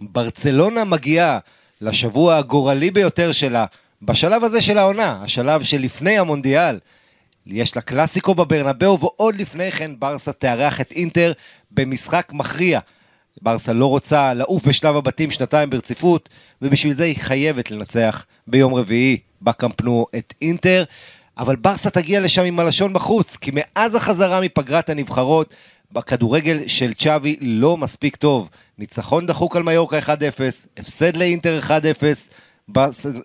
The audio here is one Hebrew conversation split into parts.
ברצלונה מגיעה לשבוע הגורלי ביותר שלה, בשלב הזה של העונה, השלב שלפני המונדיאל. יש לה קלאסיקו בברנבאו, ועוד לפני כן ברסה תארח את אינטר במשחק מכריע. ברסה לא רוצה לעוף בשלב הבתים שנתיים ברציפות, ובשביל זה היא חייבת לנצח ביום רביעי בקמפנו את אינטר. אבל ברסה תגיע לשם עם הלשון בחוץ, כי מאז החזרה מפגרת הנבחרות, בכדורגל של צ'אבי לא מספיק טוב. ניצחון דחוק על מיורקה 1-0, הפסד לאינטר 1-0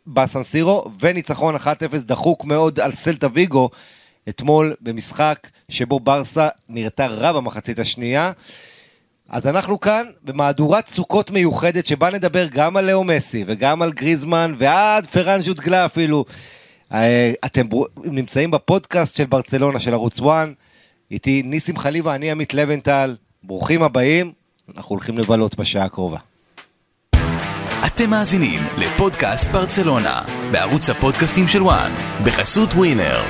בסנסירו, וניצחון 1-0 דחוק מאוד על סלטה ויגו אתמול במשחק שבו ברסה נראתה רע במחצית השנייה. אז אנחנו כאן במהדורת סוכות מיוחדת שבה נדבר גם על לאו מסי וגם על גריזמן ועד פרן ז'וטגלה אפילו. אה, אתם נמצאים בפודקאסט של ברצלונה של ערוץ 1, איתי ניסים חליבה, אני עמית לבנטל, ברוכים הבאים, אנחנו הולכים לבלות בשעה הקרובה. אתם מאזינים לפודקאסט ברצלונה, בערוץ הפודקאסטים של וואן, בחסות ווינר.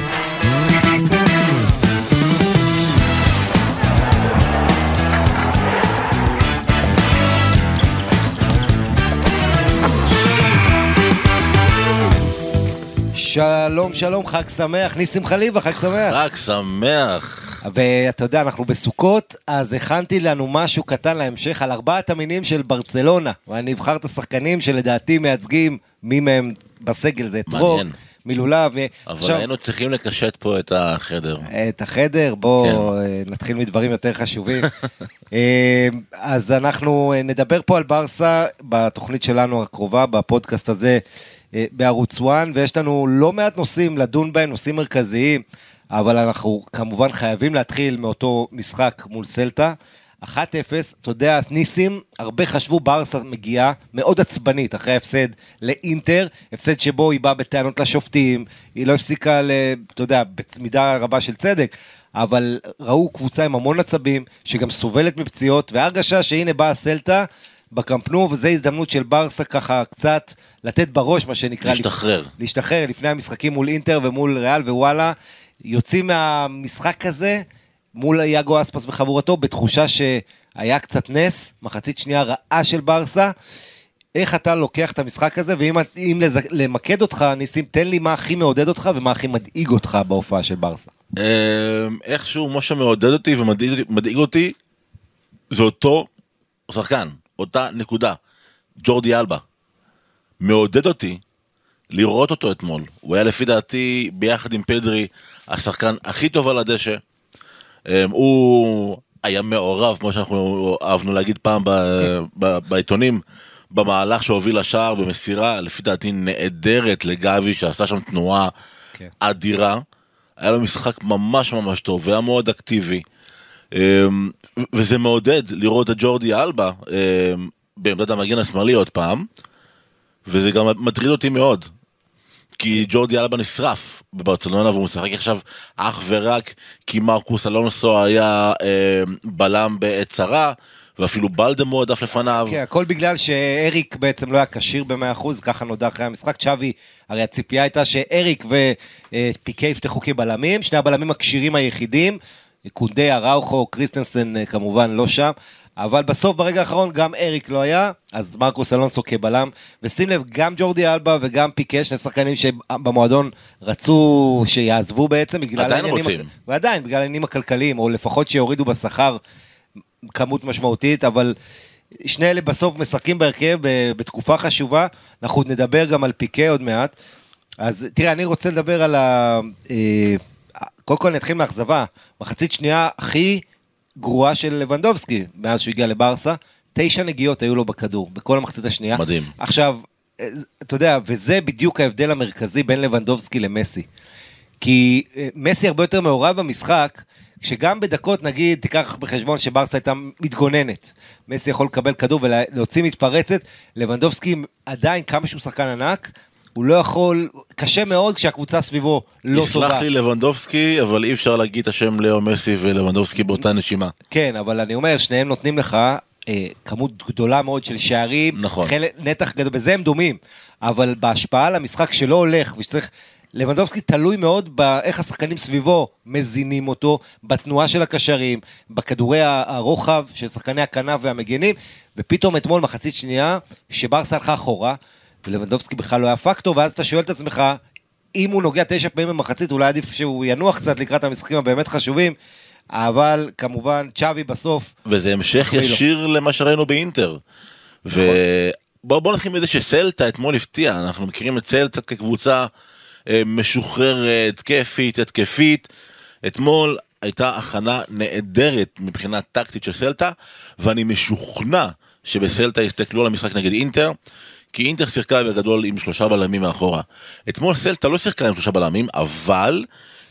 שלום שלום, חג שמח, ניסים חליבה, חג שמח. חג שמח. ואתה יודע, אנחנו בסוכות, אז הכנתי לנו משהו קטן להמשך על ארבעת המינים של ברצלונה. ואני אבחר את השחקנים שלדעתי מייצגים מי מהם בסגל, זה אתרוג, מלולב. אבל עכשיו, היינו צריכים לקשט פה את החדר. את החדר, בואו כן. אה, נתחיל מדברים יותר חשובים. אה, אז אנחנו אה, נדבר פה על ברסה בתוכנית שלנו הקרובה, בפודקאסט הזה. בערוץ 1, ויש לנו לא מעט נושאים לדון בהם, נושאים מרכזיים. אבל אנחנו כמובן חייבים להתחיל מאותו משחק מול סלטה. 1-0, אתה יודע, ניסים, הרבה חשבו ברסה מגיעה מאוד עצבנית אחרי ההפסד לאינטר, הפסד שבו היא באה בטענות לשופטים, היא לא הפסיקה, אתה יודע, במידה רבה של צדק, אבל ראו קבוצה עם המון עצבים, שגם סובלת מפציעות, והרגשה שהנה באה סלטה בקמפנו, וזו הזדמנות של ברסה ככה קצת לתת בראש, מה שנקרא. להשתחרר. לפ... להשתחרר לפני המשחקים מול אינטר ומול ריאל ווואלה. יוצאים מהמשחק הזה מול יאגו אספס וחבורתו בתחושה שהיה קצת נס, מחצית שנייה רעה של ברסה. איך אתה לוקח את המשחק הזה, ואם לז... למקד אותך, ניסים, תן לי מה הכי מעודד אותך ומה הכי מדאיג אותך בהופעה של ברסה. אמ, איכשהו מה שמעודד אותי ומדאיג אותי זה אותו שחקן, אותה נקודה, ג'ורדי אלבה. מעודד אותי לראות אותו אתמול. הוא היה לפי דעתי, ביחד עם פדרי, השחקן הכי טוב על הדשא. אמ, הוא היה מעורב, כמו שאנחנו אהבנו להגיד פעם ב, ב, בעיתונים, במהלך שהוביל לשער במסירה, לפי דעתי נהדרת לגבי, שעשה שם תנועה כן. אדירה. היה לו משחק ממש ממש טוב, והיה מאוד אקטיבי. אמ, וזה מעודד לראות את ג'ורדי אלבה אמ, בעמדת המגן השמאלי עוד פעם. וזה גם מטריד אותי מאוד. כי ג'ורדי אלבה נשרף בברצלונה והוא משחק עכשיו אך ורק כי מרקוס אלונסו היה אה, בלם בעת צרה ואפילו בלדמו עדף לפניו. כן, הכל בגלל שאריק בעצם לא היה כשיר ב-100%, ככה נודע אחרי המשחק. צ'אבי, הרי הציפייה הייתה שאריק ופיקי יפתחו כבלמים, שני הבלמים הכשירים היחידים, קונדה, אראוכו, קריסטנסן אה, כמובן לא שם. אבל בסוף, ברגע האחרון, גם אריק לא היה, אז מרקוס אלונסו כבלם. ושים לב, גם ג'ורדי אלבה וגם פיקה, שני שחקנים שבמועדון רצו שיעזבו בעצם, בגלל העניינים... רוצים. ועדיין, בגלל העניינים הכלכליים, או לפחות שיורידו בשכר כמות משמעותית, אבל... שני אלה בסוף משחקים בהרכב בתקופה חשובה, אנחנו נדבר גם על פיקה עוד מעט. אז תראה, אני רוצה לדבר על ה... אה, קודם כל נתחיל מאכזבה. מחצית שנייה הכי גרועה של לבנדובסקי מאז שהוא הגיע לברסה. תשע נגיעות היו לו בכדור, בכל המחצית השנייה. מדהים. עכשיו, אתה יודע, וזה בדיוק ההבדל המרכזי בין לבנדובסקי למסי. כי אה, מסי הרבה יותר מעורב במשחק, שגם בדקות, נגיד, תיקח בחשבון שברסה הייתה מתגוננת. מסי יכול לקבל כדור ולהוציא מתפרצת, לבנדובסקי עדיין, כמה שהוא שחקן ענק, הוא לא יכול, קשה מאוד כשהקבוצה סביבו לא טובה. יסלח לי לבנדובסקי, אבל אי אפשר להגיד את השם לאו מסי ולבנדובסקי באותה נשימה. כן, אבל אני אומר, שניהם נותנים לך אה, כמות גדולה מאוד של שערים, נכון. חלק, נתח גדול, בזה הם דומים, אבל בהשפעה על המשחק שלא הולך, ושצריך... לבנדובסקי תלוי מאוד באיך השחקנים סביבו מזינים אותו, בתנועה של הקשרים, בכדורי הרוחב של שחקני הכנף והמגנים, ופתאום אתמול מחצית שנייה, שברסה הלכה אחורה, ולבנדובסקי בכלל לא היה פקטור, ואז אתה שואל את עצמך, אם הוא נוגע תשע פעמים במחצית, אולי עדיף שהוא ינוח קצת לקראת המשחקים הבאמת חשובים, אבל כמובן, צ'אבי בסוף, וזה המשך מחמיא לו. ישיר למה שראינו באינטר. ובואו בוא נתחיל מזה שסלטה אתמול הפתיע, אנחנו מכירים את סלטה כקבוצה אה, משוחררת, התקפית, התקפית. אתמול הייתה הכנה נהדרת מבחינה טקטית של סלטה, ואני משוכנע שבסלטה יסתכלו על המשחק נגד אינטר, כי אינטר שיחקה בגדול עם שלושה בלמים מאחורה. אתמול סלטה לא שיחקה עם שלושה בלמים, אבל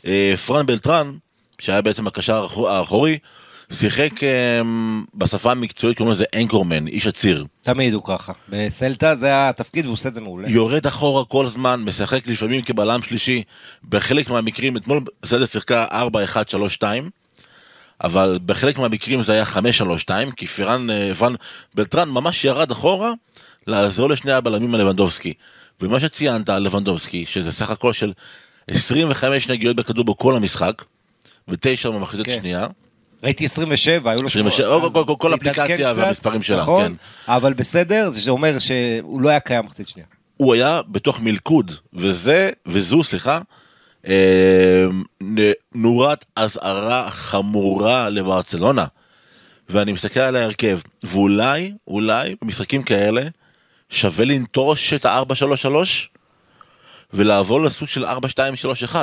אה, פרן בלטרן, שהיה בעצם הקשר האחור- האחורי, שיחק אה, בשפה המקצועית קוראים לזה אנקורמן, איש הציר. תמיד הוא ככה. בסלטה זה התפקיד והוא עושה את זה מעולה. יורד אחורה כל הזמן, משחק לפעמים כבלם שלישי, בחלק מהמקרים, אתמול סלטה שיחקה 4-1-3-2, אבל בחלק מהמקרים זה היה 5-3-2, כי פירן אה, פרן בלטרן ממש ירד אחורה לעזור לשני הבלמים הלבנדובסקי. ומה שציינת על לבנדובסקי, שזה סך הכל של 25 נגיעות בכדור בכל המשחק, ותשע במחצית כן. שנייה. ראיתי 27, היו לו 27, אז כל- כל- כל זה התעדכן אפליקציה קצת, והמספרים שלה, נכון, כן. אבל בסדר, זה אומר שהוא לא היה קיים מחצית שנייה. הוא היה בתוך מלכוד, וזה, וזו, סליחה, אה, נורת אזהרה חמורה לברצלונה. ואני מסתכל על ההרכב, ואולי, אולי, במשחקים כאלה, שווה לנטוש את ה-4-3-3, ולעבור לסוג של 4-2-3-1.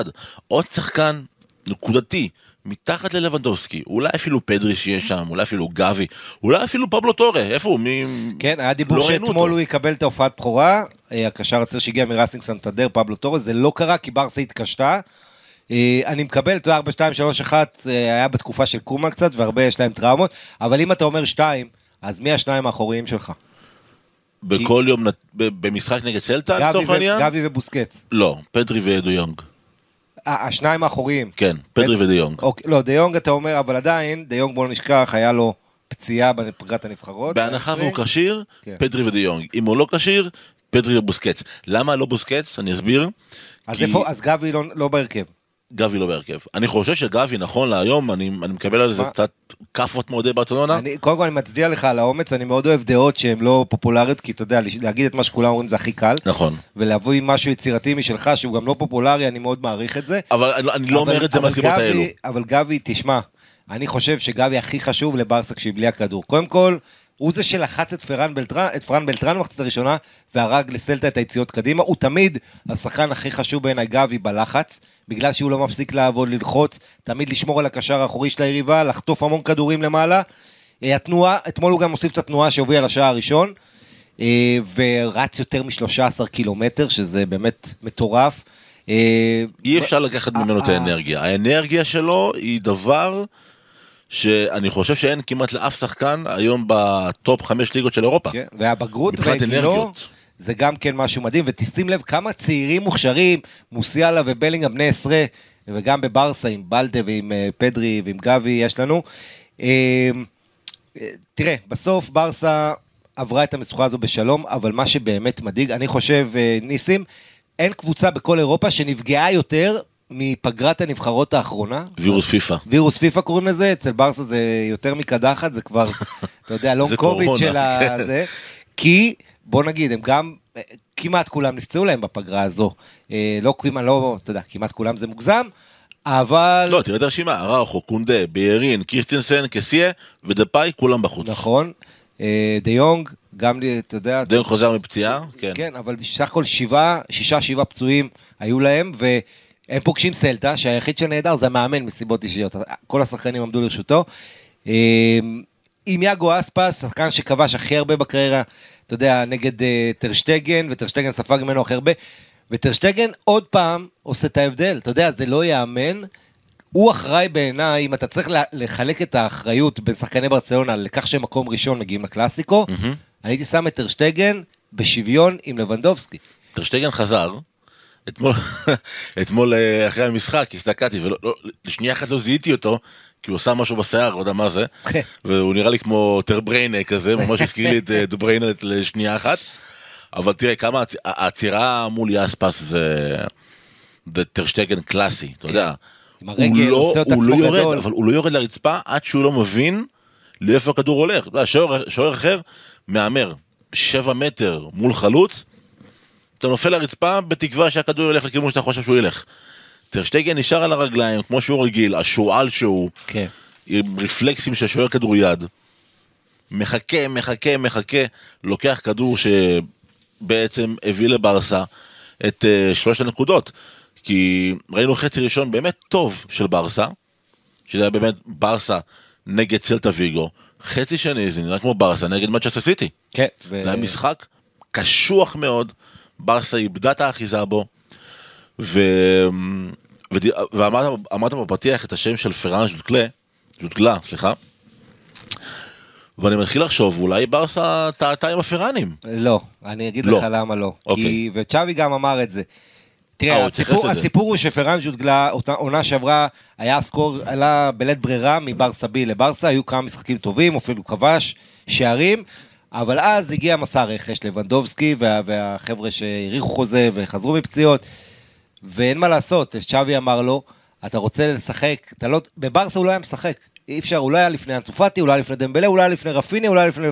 עוד שחקן נקודתי, מתחת ללבנדובסקי, אולי אפילו פדרי שיהיה שם, אולי אפילו גבי, אולי אפילו פבלו טורה, איפה הוא? מי... כן, היה דיבור שאתמול הוא יקבל את ההופעת בכורה, אה, הקשר הצעיר שהגיע מראסינג סנטנדר, פבלו טורס, זה לא קרה כי בארסה התקשתה. אה, אני מקבל את ה-4, 2, 3, 1, אה, היה בתקופה של קומה קצת, והרבה יש להם טראומות, אבל אם אתה אומר 2, אז מי השניים האחוריים שלך? בכל יום, במשחק נגד סלטה לצורך ו- העניין? גבי ובוסקטס. לא, פדרי ודו יונג. אה, השניים האחוריים. כן, פדרי ודו יונג. אוקיי, לא, דה יונג אתה אומר, אבל עדיין, דה יונג בוא לא נשכח, היה לו פציעה בפגרת הנבחרות. בהנחה והוא ב-20. כשיר, כן. פדרי ודו יונג. אם הוא לא כשיר, פדרי ובוסקץ. למה לא בוסקץ? אני אסביר. אז כי איפה, אז גבי לא- לא בהרכב. גבי לא בהרכב. אני חושב שגבי, נכון להיום, אני אני מקבל על זה? קצת כאפות מאוהדי ברצלונה. אני, קודם כל אני מצדיע לך על האומץ, אני מאוד אוהב דעות שהן לא פופולריות, כי אתה יודע, להגיד את מה שכולם אומרים זה הכי קל. נכון. ולהביא משהו יצירתי משלך, שהוא גם לא פופולרי, אני מאוד מעריך את זה. אבל אני- אני לא אומר את זה מהסיבות האלו. אבל גבי, תשמע, אני חושב שגבי הכי חשוב לברסה כשהיא בלי הכדור. קודם כל, הוא זה שלחץ את פרן בלטרן, את פרן בלטרן במחצית הראשונה, והרג לסלטה את היציאות קדימה. הוא תמיד השחקן הכי חשוב בעיניי, גבי, בלחץ, בגלל שהוא לא מפסיק לעבוד, ללחוץ, תמיד לשמור על הקשר האחורי של היריבה, לחטוף המון כדורים למעלה. אה, התנועה, אתמול הוא גם הוסיף את התנועה שהובילה לשער הראשון, אה, ורץ יותר מ-13 קילומטר, שזה באמת מטורף. אה, אי אפשר לקחת ממנו את האנרגיה. האנרגיה שלו היא דבר שאני חושב שאין כמעט לאף שחקן היום בטופ חמש ליגות של אירופה. כן, והבגרות וגילו. זה גם כן משהו מדהים, ותשים לב כמה צעירים מוכשרים, מוסיאלה ובלינגהם בני עשרה, וגם בברסה עם בלדה ועם אה, פדרי ועם גבי יש לנו. אה, אה, תראה, בסוף ברסה עברה את המשוכה הזו בשלום, אבל מה שבאמת מדאיג, אני חושב, ניסים, אין קבוצה בכל אירופה שנפגעה יותר מפגרת הנבחרות האחרונה. וירוס פיפא. וירוס פיפא קוראים לזה, אצל ברסה זה יותר מקדחת, זה כבר, אתה יודע, לונג זה קוביד של כן. הזה. כי, בוא נגיד, הם גם, אה, כמעט כולם נפצעו להם בפגרה הזו. אה, לא כמעט, לא, אתה יודע, כמעט כולם זה מוגזם, אבל... לא, תראה את הרשימה, אראוחו, קונדה, ביירין, כריסטנסן, קסיה ודפאיי, כולם בחוץ. נכון. אה, דה יונג, גם, לי, אתה יודע... דיון חוזר מפציעה, כן. כן, אבל בסך הכל שבעה, שישה, שבעה פצועים היו להם, והם פוגשים סלטה, שהיחיד שנהדר זה המאמן מסיבות אישיות. כל השחקנים עמדו לרשותו. אה, עם יאגו אספס, שחקן שכבש הכי הרבה בקריירה, אתה יודע, נגד אה, טרשטגן, וטרשטגן ספג ממנו הכי הרבה, וטרשטגן עוד פעם עושה את ההבדל. אתה יודע, זה לא ייאמן. הוא אחראי בעיניי, אם אתה צריך לחלק את האחריות בין שחקני ברצלונה לכך שהם מקום ראשון מגיעים לקלאסיקו, אני הייתי שם את טרשטגן בשוויון עם לבנדובסקי. טרשטגן חזר, אתמול, אתמול אה, אחרי המשחק הסתכלתי ולשנייה אחת לא זיהיתי אותו, כי הוא עשה משהו בשיער, לא יודע מה זה, כן. והוא נראה לי כמו טרבריינה כזה, ממש הזכיר לי את אה, דבריינה לשנייה אחת, אבל תראה כמה העצירה מול יאספס זה, זה טרשטגן קלאסי, אתה יודע. עם הרגל, הוא לא, עושה את הוא לא עצמו יורד, גדול. אבל הוא לא יורד לרצפה עד שהוא לא מבין לאיפה הכדור הולך. שוער אחר מהמר שבע מטר מול חלוץ, אתה נופל לרצפה בתקווה שהכדור ילך לכיוון שאתה חושב שהוא ילך. טרשטייגן נשאר על הרגליים כמו שהוא רגיל, השועל שהוא, כן. עם רפלקסים של שוער כדור יד. מחכה, מחכה, מחכה, לוקח כדור שבעצם הביא לברסה את uh, שלוש הנקודות. כי ראינו חצי ראשון באמת טוב של ברסה, שזה היה באמת ברסה נגד צלטה ויגו. חצי שני זה נראה כמו ברסה נגד מצ'סטר סיטי. כן. ו- זה היה משחק קשוח מאוד, ברסה איבדה את האחיזה בו, ו... וד... ואמרת אמרת בפתיח את השם של פרן ז'וטקלה, ז'וטקלה, סליחה, ואני מתחיל לחשוב, אולי ברסה טעתה עם הפרנים. לא, אני אגיד לא. לך למה לא. אוקיי. כי, וצ'אבי גם אמר את זה. אה, תראה, התייחס הסיפור. הסיפור הוא שפרן ז'וטגלה, עונה שעברה, היה סקור, עלה בלית ברירה מברסה בי לברסה, היו כמה משחקים טובים, אפילו כבש שערים, אבל אז הגיע מסע רכש לבנדובסקי וה, והחבר'ה שהאריכו חוזה וחזרו מפציעות, ואין מה לעשות, צ'אבי אמר לו, אתה רוצה לשחק, אתה לא, בברסה הוא לא היה משחק, אי אפשר, הוא לא היה לפני אנצופטי, הוא לא היה לפני דמבלה, הוא לא היה לפני רפיני, הוא לא היה לפני...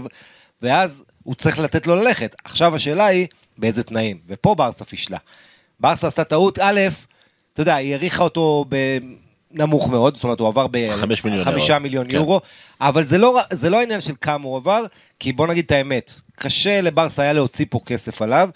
ואז הוא צריך לתת לו ללכת. עכשיו השאלה היא, באיזה תנאים, ופה ברסה פישלה. ברסה עשתה טעות, א', אתה יודע, היא העריכה אותו בנמוך מאוד, זאת אומרת, הוא עבר חמש מיליון בחמישה יורו. מיליון כן. יורו, אבל זה לא, זה לא העניין של כמה הוא עבר, כי בוא נגיד את האמת, קשה לברסה היה להוציא פה כסף עליו,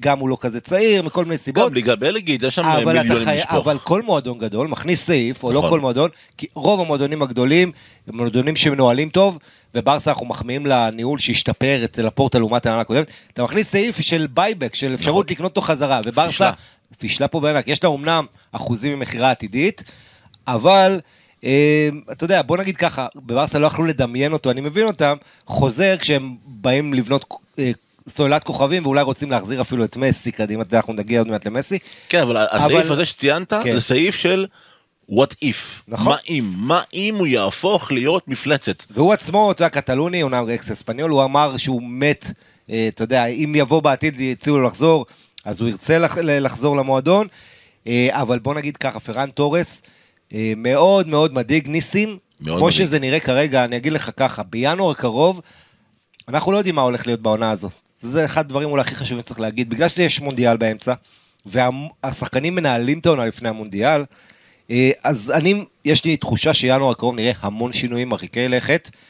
גם הוא לא כזה צעיר, מכל מיני סיבות. גם ליגה בלגית, יש שם מיליונים חי... לשפוך. אבל כל מועדון גדול מכניס סעיף, או לא נכון. כל מועדון, כי רוב המועדונים הגדולים הם מועדונים שמנוהלים טוב, וברסה אנחנו מחמיאים לניהול שהשתפר אצל הפורטה לעומת העונה הקודמת, אתה מכניס סעיף של buy-back, של אפשרות לקנות אותו חזרה, וברסה פישלה. פישלה פה בענק, יש לה אמנם אחוזים ממכירה עתידית, אבל... אה, אתה יודע, בוא נגיד ככה, בברסה לא יכלו לדמיין אותו, אני מבין אותם, חוזר כשהם באים לבנות אה, סוללת כוכבים ואולי רוצים להחזיר אפילו את מסי קדימה, אנחנו נגיע עוד מעט למסי, כן, אבל הסעיף אבל- הזה שציינת, כן. זה סעיף של what if. נכון. מה אם? מה אם הוא יהפוך להיות מפלצת? והוא עצמו, אתה יודע, קטלוני, אומנם אקס אספניול, הוא אמר שהוא מת, אה, אתה יודע, אם יבוא בעתיד, יציעו לו לחזור, אז הוא ירצה לח- לחזור למועדון, אה, אבל בוא נגיד ככה, פרן תורס, מאוד מאוד מדאיג, ניסים, מאוד כמו מדאיג. שזה נראה כרגע, אני אגיד לך ככה, בינואר הקרוב, אנחנו לא יודעים מה הולך להיות בעונה הזאת. זה אחד הדברים אולי הכי חשובים שצריך להגיד, בגלל שיש מונדיאל באמצע, והשחקנים מנהלים את העונה לפני המונדיאל, אה, אז אני, יש לי תחושה שינואר הקרוב נראה המון שינויים מרחיקי לכת, אה,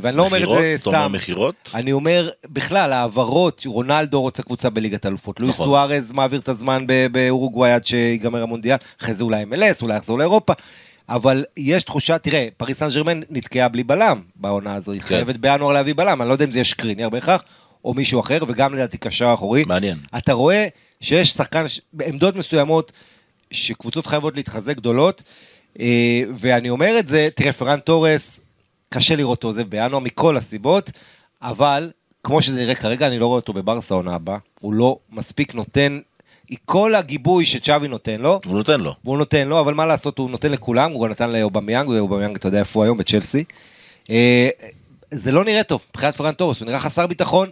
ואני לא אומר את? זה אתה אומר סתם. מכירות? אני אומר, בכלל, העברות, רונלדו רוצה קבוצה בליגת אלופות, לואיס נכון. סוארז מעביר את הזמן באורוגוואי עד שיגמר המונדיאל, אחרי זה אולי MLS, אולי יחזור לאירופה, אבל יש תחושה, תראה, פריס סן ג'רמן נתקעה בלי בלם בעונה הזו, היא כן. חייבת בינואר להביא בלם, אני לא יודע אם זה יהיה שקריניאר בהכרח, או מישהו אחר, וגם לדעתי קשר אחורי. מעניין. אתה רואה שיש שחקן, בעמדות מסוימות, שקבוצות חייבות להתחזק גדולות, אה, ואני אומר את זה, תראה, פראן טורס, קשה לראות אותו עוזב בינואר מכל הסיבות, אבל כמו שזה נראה כרגע, אני לא רואה אותו בברסה עונה הבאה. הוא לא מספיק נותן, כל הגיבוי שצ'אבי נותן לו, הוא נותן לו. והוא נותן לו, אבל מה לעשות, הוא נותן לכולם, הוא גם נתן לאובמיאנג, ואובמיאנג, אתה יודע איפה הוא היום, בצ'לסי. אה, זה לא נראה טוב, מבחינת פרן תורס, הוא נראה חסר ביטחון,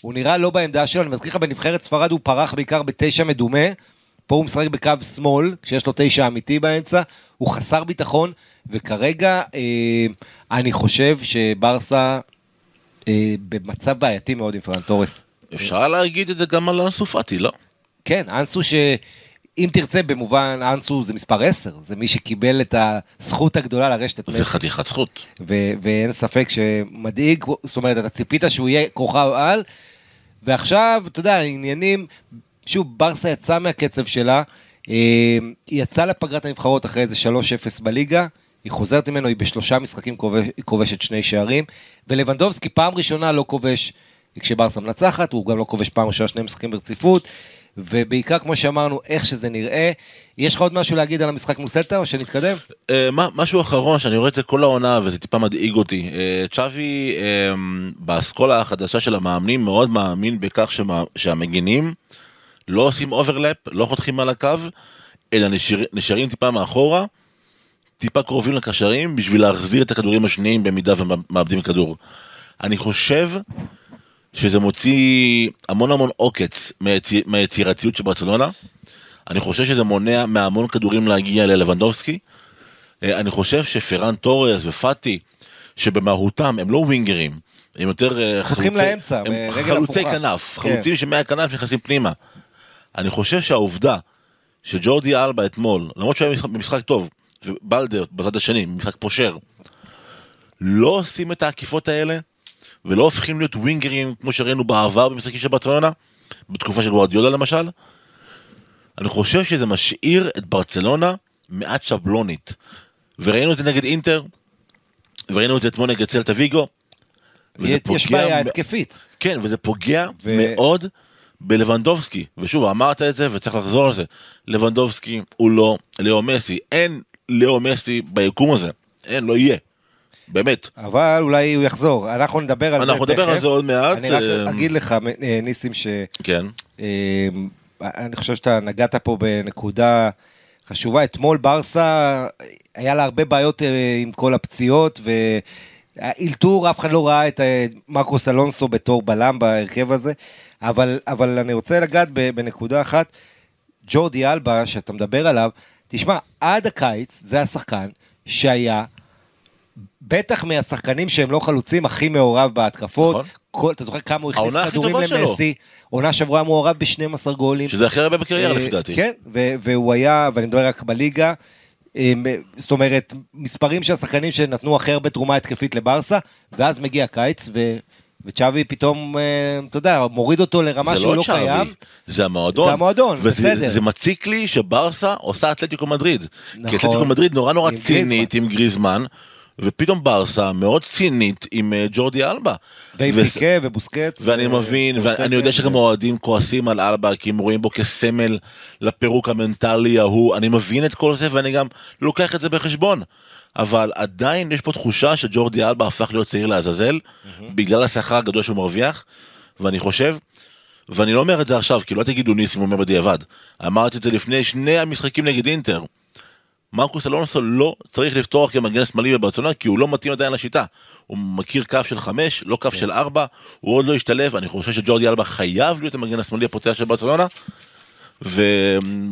הוא נראה לא בעמדה שלו, אני מזכיר לך, בנבחרת ספרד הוא פרח בעיקר בתשע מדומה, פה הוא משחק בקו שמאל, כשיש לו תשע אמיתי באמצע, הוא חסר ביטחון, וכרגע אה, אני חושב שברסה אה, במצב בעייתי מאוד עם פרן תורס. אפשר להגיד את זה גם על אנסו פאטי, לא? כן, אנסו שאם תרצה במובן, אנסו זה מספר 10, זה מי שקיבל את הזכות הגדולה לרשת את זה מסי. חתיכת זכות. ו- ואין ספק שמדאיג, זאת אומרת, אתה ציפית שהוא יהיה כוכב על, ועכשיו, אתה יודע, העניינים, שוב, ברסה יצאה מהקצב שלה, אה, היא יצאה לפגרת הנבחרות אחרי איזה 3-0 בליגה, היא חוזרת ממנו, היא בשלושה משחקים כובש, היא כובשת שני שערים, ולבנדובסקי פעם ראשונה לא כובש כשברסה מנצחת, הוא גם לא כובש פעם ראשונה שני משחקים ברציפות, ובעיקר, כמו שאמרנו, איך שזה נראה. יש לך עוד משהו להגיד על המשחק מול סלטה, או שנתקדם? מה- משהו אחרון שאני רואה את זה כל העונה וזה טיפה מדאיג אותי. אה, צ'אבי אה, באסכולה החדשה של המאמנים מאוד מאמין בכך שמה- שהמגינים לא עושים overlap, לא חותכים על הקו, אלא נשאר, נשארים טיפה מאחורה, טיפה קרובים לקשרים בשביל להחזיר את הכדורים השניים במידה ומאבדים כדור. אני חושב שזה מוציא המון המון עוקץ מהיציר, מהיצירתיות של ברצלונה. אני חושב שזה מונע מהמון כדורים להגיע ללבנדובסקי. אה, אני חושב שפרן תורס ופאטי, שבמהותם הם לא ווינגרים, הם יותר אה, חלוצי- לאמצע, הם ברגל חלוצי. כנף, כן. חלוצים שמהכנף נכנסים פנימה. אני חושב שהעובדה שג'ורדי אלבה אתמול, למרות שהוא היה במשחק- במשחק טוב, ובלדר בצד השני, במשחק פושר, לא עושים את העקיפות האלה, ולא הופכים להיות ווינגרים כמו שראינו בעבר במשחקים של ברצלונה, בתקופה של גוארדיולה למשל, אני חושב שזה משאיר את ברצלונה מעט שבלונית. וראינו את זה נגד אינטר, וראינו את זה אתמול נגד סלטה ויגו. יש בעיה התקפית. כן, וזה פוגע ו- מאוד בלבנדובסקי. ושוב, אמרת את זה וצריך לחזור על זה. לבנדובסקי הוא לא לאו מסי. אין לאו מסי ביקום הזה. אין, לא יהיה. באמת. אבל אולי הוא יחזור, אנחנו נדבר על זה אנחנו נדבר על זה עוד מעט. אני רק אה, אגיד לך, אה, ניסים, ש... כן. אה, אני חושב שאתה נגעת פה בנקודה חשובה. אתמול ברסה, היה לה הרבה בעיות עם כל הפציעות, והאילתור, אף אחד לא ראה את מרקוס אלונסו בתור בלם בהרכב הזה, אבל, אבל אני רוצה לגעת בנקודה אחת. ג'ורדי אלבה, שאתה מדבר עליו, תשמע, עד הקיץ זה השחקן שהיה בטח מהשחקנים שהם לא חלוצים, הכי מעורב בהתקפות. נכון. כל, אתה זוכר כמה הוא הכניס העונה הכי כדורים טובה שלו. למסי? עונה שעברה מעורב ב-12 גולים. שזה הכי הרבה בקריירה אה, לפי דעתי. כן, והוא היה, ואני מדבר רק בליגה, אה, זאת אומרת, מספרים של השחקנים שנתנו הכי הרבה תרומה התקפית לברסה, ואז מגיע הקיץ, ו... וצ'אבי פתאום, אה, אתה יודע, מוריד אותו לרמה זה שהוא לא לא צ'אבי, קיים. זה המועדון. זה המועדון, וזה, בסדר. זה מציק לי שברסה עושה אתלטיקו מדריד. נכון. כי אתלטיקו מדריד נורא נורא עם צינית עם גריזמן, ופתאום ברסה מאוד צינית עם אה, ג'ורדי אלבה. ועם וס- פיקה ובוסקץ. ואני ו- מבין, ושטקן, ואני יודע שגם ו- האוהדים כועסים על אלבה, כי הם רואים בו כסמל לפירוק המנטלי ההוא, אני מבין את כל זה ואני גם לוקח את זה בחשבון. אבל עדיין יש פה תחושה שג'ורדי אלבה הפך להיות צעיר לעזאזל, בגלל השכר הגדול שהוא מרוויח, ואני חושב, ואני לא אומר את זה עכשיו, כי לא תגידו ניסים אומר בדיעבד, אמרתי את זה לפני שני המשחקים נגד אינטר. מרקוס אלונסו לא צריך לפתוח כמגן שמאלי בברצלונה כי הוא לא מתאים עדיין לשיטה. הוא מכיר קו של חמש, לא קו של ארבע, הוא עוד לא השתלב, אני חושב שג'ורדי אלבה חייב להיות המגן השמאלי הפותח של ברצלונה, ו...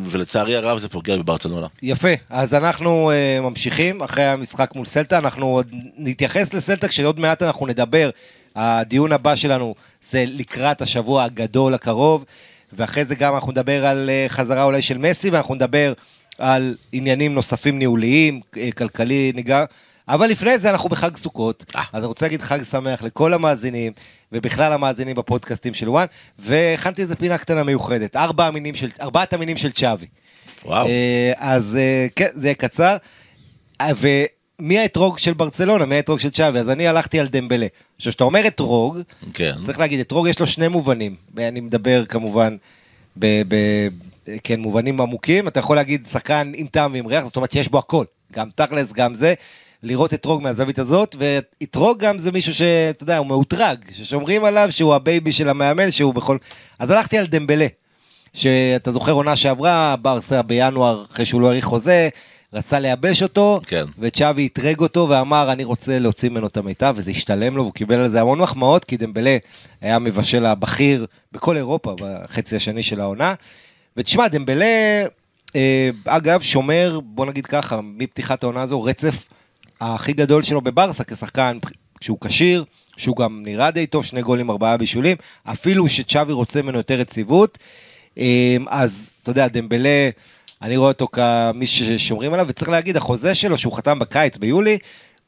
ולצערי הרב זה פוגע בברצלונה. יפה, אז אנחנו uh, ממשיכים אחרי המשחק מול סלטה, אנחנו עוד נתייחס לסלטה כשעוד מעט אנחנו נדבר. הדיון הבא שלנו זה לקראת השבוע הגדול הקרוב, ואחרי זה גם אנחנו נדבר על uh, חזרה אולי של מסי, ואנחנו נדבר על עניינים נוספים ניהוליים, uh, כלכלי, ניגע. אבל לפני זה אנחנו בחג סוכות, אה. אז אני רוצה להגיד חג שמח לכל המאזינים, ובכלל המאזינים בפודקאסטים של וואן, והכנתי איזה פינה קטנה מיוחדת, ארבע המינים של, ארבעת המינים של צ'אבי. וואו. אה, אז אה, כן, זה יהיה קצר. אה, ומי האתרוג של ברצלונה? מי האתרוג של צ'אבי? אז אני הלכתי על דמבלה. עכשיו, כשאתה אומר אתרוג, כן. צריך להגיד, אתרוג יש לו שני מובנים. אני מדבר כמובן ב... ב כן, מובנים עמוקים. אתה יכול להגיד שחקן עם טעם ועם ריח, זאת אומרת שיש בו הכל. גם תכלס, גם זה. לראות אתרוג מהזווית הזאת, ואתרוג גם זה מישהו שאתה יודע, הוא מאותרג, ששומרים עליו שהוא ה baby של המאמן, שהוא בכל... אז הלכתי על דמבלה. שאתה זוכר עונה שעברה, ברסה בינואר, אחרי שהוא לא האריך חוזה, רצה לייבש אותו, כן. וצ'אבי אתרג אותו ואמר, אני רוצה להוציא ממנו את המיטב, וזה השתלם לו, והוא קיבל על זה המון מחמאות, כי דמבלה היה המבשל הבכיר בכל אירופה בחצי השני של העונה. ותשמע, דמבלה, אה, אגב, שומר, בוא נגיד ככה, מפתיחת העונה הזו, רצף הכי גדול שלו בברסה כשחקן, כשהוא כשיר, שהוא גם נראה די טוב, שני גולים, ארבעה בישולים, אפילו שצ'אבי רוצה ממנו יותר יציבות. אה, אז אתה יודע, דמבלה, אני רואה אותו כמי ששומרים עליו, וצריך להגיד, החוזה שלו, שהוא חתם בקיץ, ביולי,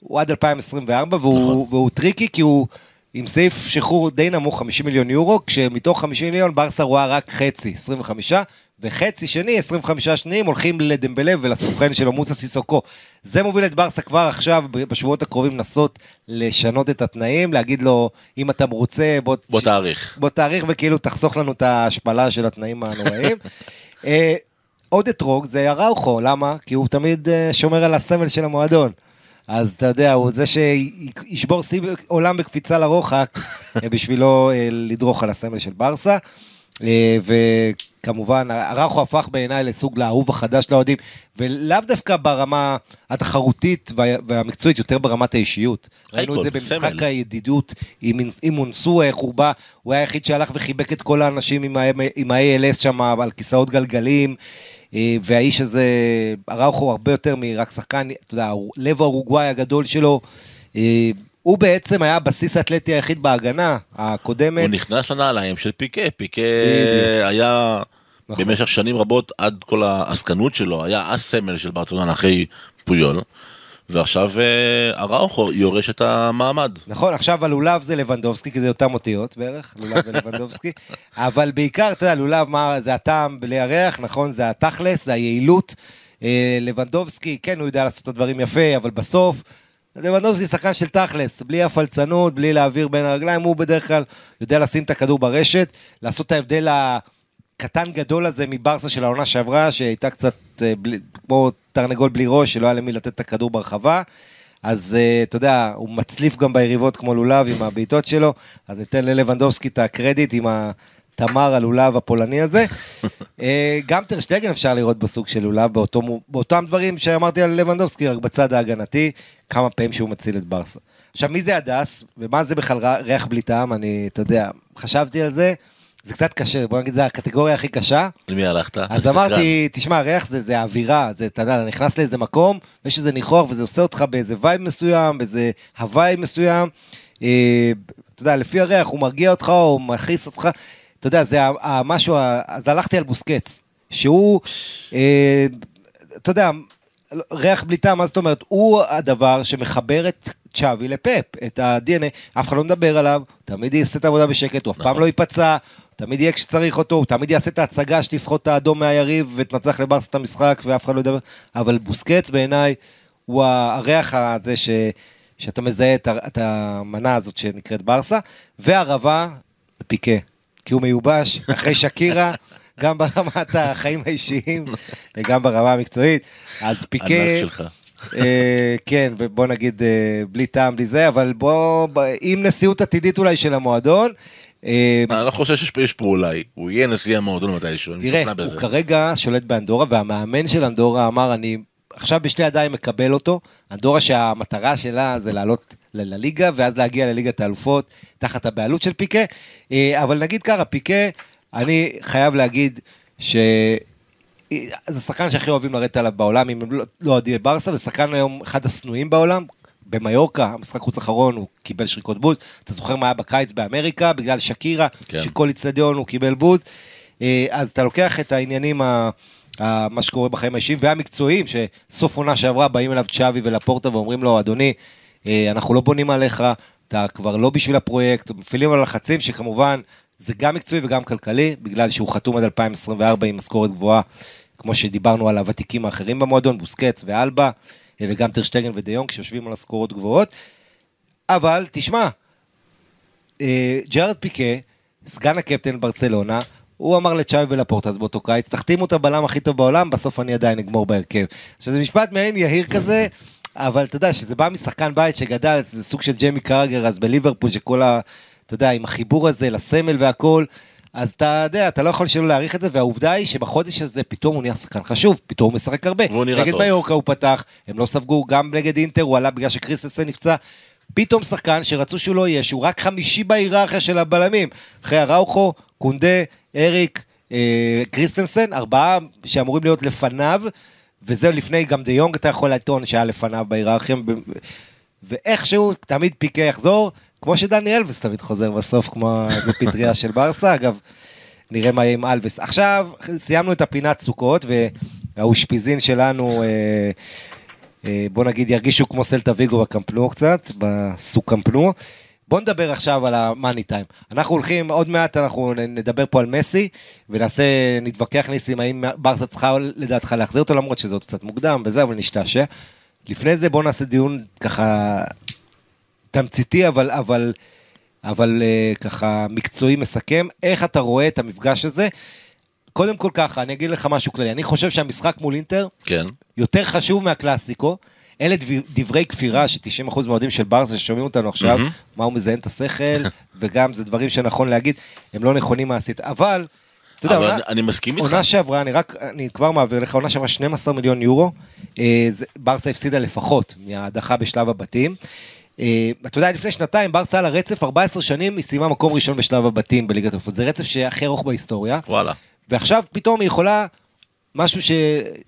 הוא עד 2024, והוא, נכון. והוא טריקי, כי הוא עם סעיף שחרור די נמוך, 50 מיליון יורו, כשמתוך 50 מיליון ברסה רואה רק חצי, 25, וחצי שני, 25 שניים, הולכים לדמבלה ולסוכן שלו, מוסה סיסוקו. זה מוביל את ברסה כבר עכשיו, בשבועות הקרובים, לנסות לשנות את התנאים, להגיד לו, אם אתה רוצה, בוא... בוא תאריך. בוא תאריך וכאילו תחסוך לנו את ההשפלה של התנאים הנוראים. אה, עוד אתרוג זה אראוכו, למה? כי הוא תמיד אה, שומר על הסמל של המועדון. אז אתה יודע, הוא זה שישבור שיא עולם בקפיצה לרוחק אה, בשבילו אה, לדרוך על הסמל של ברסה. אה, וכמובן, אראוכו הפך בעיניי לסוג לאהוב החדש לאוהדים, ולאו דווקא ברמה התחרותית וה- והמקצועית, יותר ברמת האישיות. ראינו את זה במשחק סמל. הידידות עם, עם מונסו, איך הוא בא, הוא היה היחיד שהלך וחיבק את כל האנשים עם, ה-ALS שם על כיסאות גלגלים, אה, והאיש הזה, אראוכו הרבה יותר מרק שחקן, אתה יודע, לב האורוגוואי הגדול שלו, אה, הוא בעצם היה הבסיס האתלטי היחיד בהגנה הקודמת. הוא נכנס לנעליים של פיקה, פיקה. היה נכון. במשך שנים רבות עד כל העסקנות שלו, היה הסמל של ברצלונה אחרי פויול, ועכשיו אה, אראוכו יורש את המעמד. נכון, עכשיו הלולב זה לבנדובסקי, כי זה אותם אותיות בערך, לולב ולבנדובסקי, אבל בעיקר, אתה יודע, לולב, מה, זה הטעם בלי הריח, נכון, זה התכלס, זה היעילות. אה, לבנדובסקי, כן, הוא יודע לעשות את הדברים יפה, אבל בסוף, לבנדובסקי שחקן של תכלס, בלי הפלצנות, בלי להעביר בין הרגליים, הוא בדרך כלל יודע לשים את הכדור ברשת, לעשות את ההבדל הקטן גדול הזה מברסה של העונה שעברה, שהייתה קצת אה, בלי, כמו תרנגול בלי ראש, שלא היה למי לתת את הכדור ברחבה. אז אה, אתה יודע, הוא מצליף גם ביריבות כמו לולב עם הבעיטות שלו, אז ניתן ללבנדובסקי את הקרדיט עם התמר הלולב הפולני הזה. אה, גם טרשטגן אפשר לראות בסוג של לולב, באותו, באותם דברים שאמרתי על לבנדובסקי, רק בצד ההגנתי, כמה פעמים שהוא מציל את ברסה. עכשיו, מי זה הדס, ומה זה בכלל ריח בלי טעם, אני, אתה יודע, חשבתי על זה, זה קצת קשה, בוא נגיד, זה הקטגוריה הכי קשה. למי הלכת? אז. אמרתי, תשמע, ריח זה, זה האווירה, זה, אתה יודע, אתה נכנס לאיזה מקום, ויש איזה ניחוח, וזה עושה אותך באיזה vibe מסוים, באיזה הווי מסוים. אה, אתה יודע, לפי הריח, הוא מרגיע אותך, או מכעיס אותך. אתה יודע, זה המשהו, אז הלכתי על בוסקץ, שהוא, אה, אתה יודע, ריח בלי טעם, מה זאת אומרת? הוא הדבר שמחבר את צ'אבי לפפ, את ה-DNA, אף אחד לא מדבר עליו, תמיד יעשה את העבודה בשקט, הוא אף פעם נכון. לא ייפצע, תמיד יהיה כשצריך אותו, הוא תמיד יעשה את ההצגה שתסחוט את האדום מהיריב ותנצח לברסה את המשחק ואף אחד לא ידבר, אבל בוסקץ בעיניי הוא הריח הזה ש... שאתה מזהה את המנה הזאת שנקראת ברסה, והערבה, פיקה, כי הוא מיובש אחרי שקירה, גם ברמת החיים האישיים וגם ברמה המקצועית, אז פיקה... ענק שלך. אה, כן, בוא נגיד אה, בלי טעם, בלי זה, אבל בוא, עם נשיאות עתידית אולי של המועדון, אה, אני לא חושב שיש פה- אולי, הוא יהיה נשיא המועדון מתישהו, אני תראה, משוכנע בזה. הוא כרגע שולט באנדורה, והמאמן של אנדורה אמר, אני עכשיו בשתי ידיים מקבל אותו, אנדורה שהמטרה שלה זה לעלות לליגה, ואז להגיע לליגת האלופות, תחת הבעלות של פיקה, אה, אבל נגיד ככה, פיקה, אני חייב להגיד ש... זה השחקן שהכי אוהבים לרדת עליו בעולם, אם הם לא- לא אוהדים ברסה, זה שחקן היום אחד השנואים בעולם. במיורקה, המשחק חוץ האחרון, הוא קיבל שריקות בוז. אתה זוכר מה היה בקיץ באמריקה, בגלל שקירה, כן. שכל איצטדיון הוא קיבל בוז. אה, אז אתה לוקח את העניינים, ה- ה- מה שקורה בחיים האישיים והמקצועיים, שסוף עונה שעברה באים אליו צ'אבי ולפורטה ואומרים לו, אדוני, אה, אנחנו לא בונים עליך, אתה כבר לא בשביל הפרויקט, מפעילים על לחצים שכמובן זה גם מקצועי וגם כלכלי, בגלל שהוא חתום עד 2024 עם משכורת גבוהה, כמו שדיברנו על הוותיקים האחרים במועדון, בוסקץ ואלבה, אה, וגם טרשטגן ודיונג שיושבים על משכורות גבוהות. אבל תשמע, אה, ג'ארד פיקה, סגן הקפטן ברצלונה, הוא אמר לצ'אבי ולפורטס באותו קיץ, תחתימו את הבלם הכי טוב בעולם, בסוף אני עדיין אגמור בהרכב. עכשיו זה משפט מעין יהיר כזה, אבל אתה יודע שזה בא משחקן בית שגדל, זה סוג של ג'יימי קרגר, אז בליברפול שכל ה... אתה יודע, עם החיבור הזה לסמל והכל, אז אתה יודע, אתה לא יכול שלא להעריך את זה, והעובדה היא שבחודש הזה פתאום הוא נהיה שחקן חשוב, פתאום הוא משחק הרבה. והוא נראה נגד טוב. ביורקה הוא פתח, הם לא ספגו, גם נגד אינטר הוא עלה בגלל שקריסטנסן נפצע. פתאום שחקן שרצו שהוא לא יהיה, שהוא רק חמישי בהיררכיה של הבלמים. אחרי אראוכו, קונדה, אריק, אה, קריסטנסן, ארבעה שאמורים להיות לפניו, וזה לפני גם דה יונג אתה יכול לטעון שהיה לפניו בהיררכיה. ואיכשהו תמיד פיקה יחזור, כמו שדני אלווס תמיד חוזר בסוף, כמו איזה פטריה של ברסה, אגב, נראה מה יהיה עם אלווס. עכשיו, סיימנו את הפינת סוכות, והאושפיזין שלנו, אה, אה, בוא נגיד, ירגישו כמו סלטה ויגו בקמפנו קצת, בסוקמפנו. בוא נדבר עכשיו על המאני טיים. אנחנו הולכים, עוד מעט אנחנו נדבר פה על מסי, ונעשה, נתווכח ניסים, האם ברסה צריכה לדעתך להחזיר אותו, למרות שזה עוד קצת מוקדם וזה, אבל נשתעשע. לפני זה בוא נעשה דיון ככה תמציתי, אבל, אבל, אבל אה, ככה מקצועי מסכם. איך אתה רואה את המפגש הזה? קודם כל ככה, אני אגיד לך משהו כללי. אני חושב שהמשחק מול אינטר כן. יותר חשוב מהקלאסיקו. אלה דב- דברי כפירה ש-90% מהאוהדים של ברסה ששומעים אותנו עכשיו. מה הוא מזיין את השכל, וגם זה דברים שנכון להגיד, הם לא נכונים מעשית. אבל, אתה יודע, עונה- אני- מסכים איתך. עונה שעברה, אני רק, אני כבר מעביר לך, עונה שעברה 12 מיליון יורו, אה, זה- ברסה הפסידה לפחות מההדחה בשלב הבתים. אה, אתה יודע, לפני שנתיים ברסה על הרצף 14 שנים, היא סיימה מקום ראשון בשלב הבתים בליגת האלופות. זה רצף שהכי ארוך בהיסטוריה. וואלה. ועכשיו פתאום היא יכולה, משהו ש...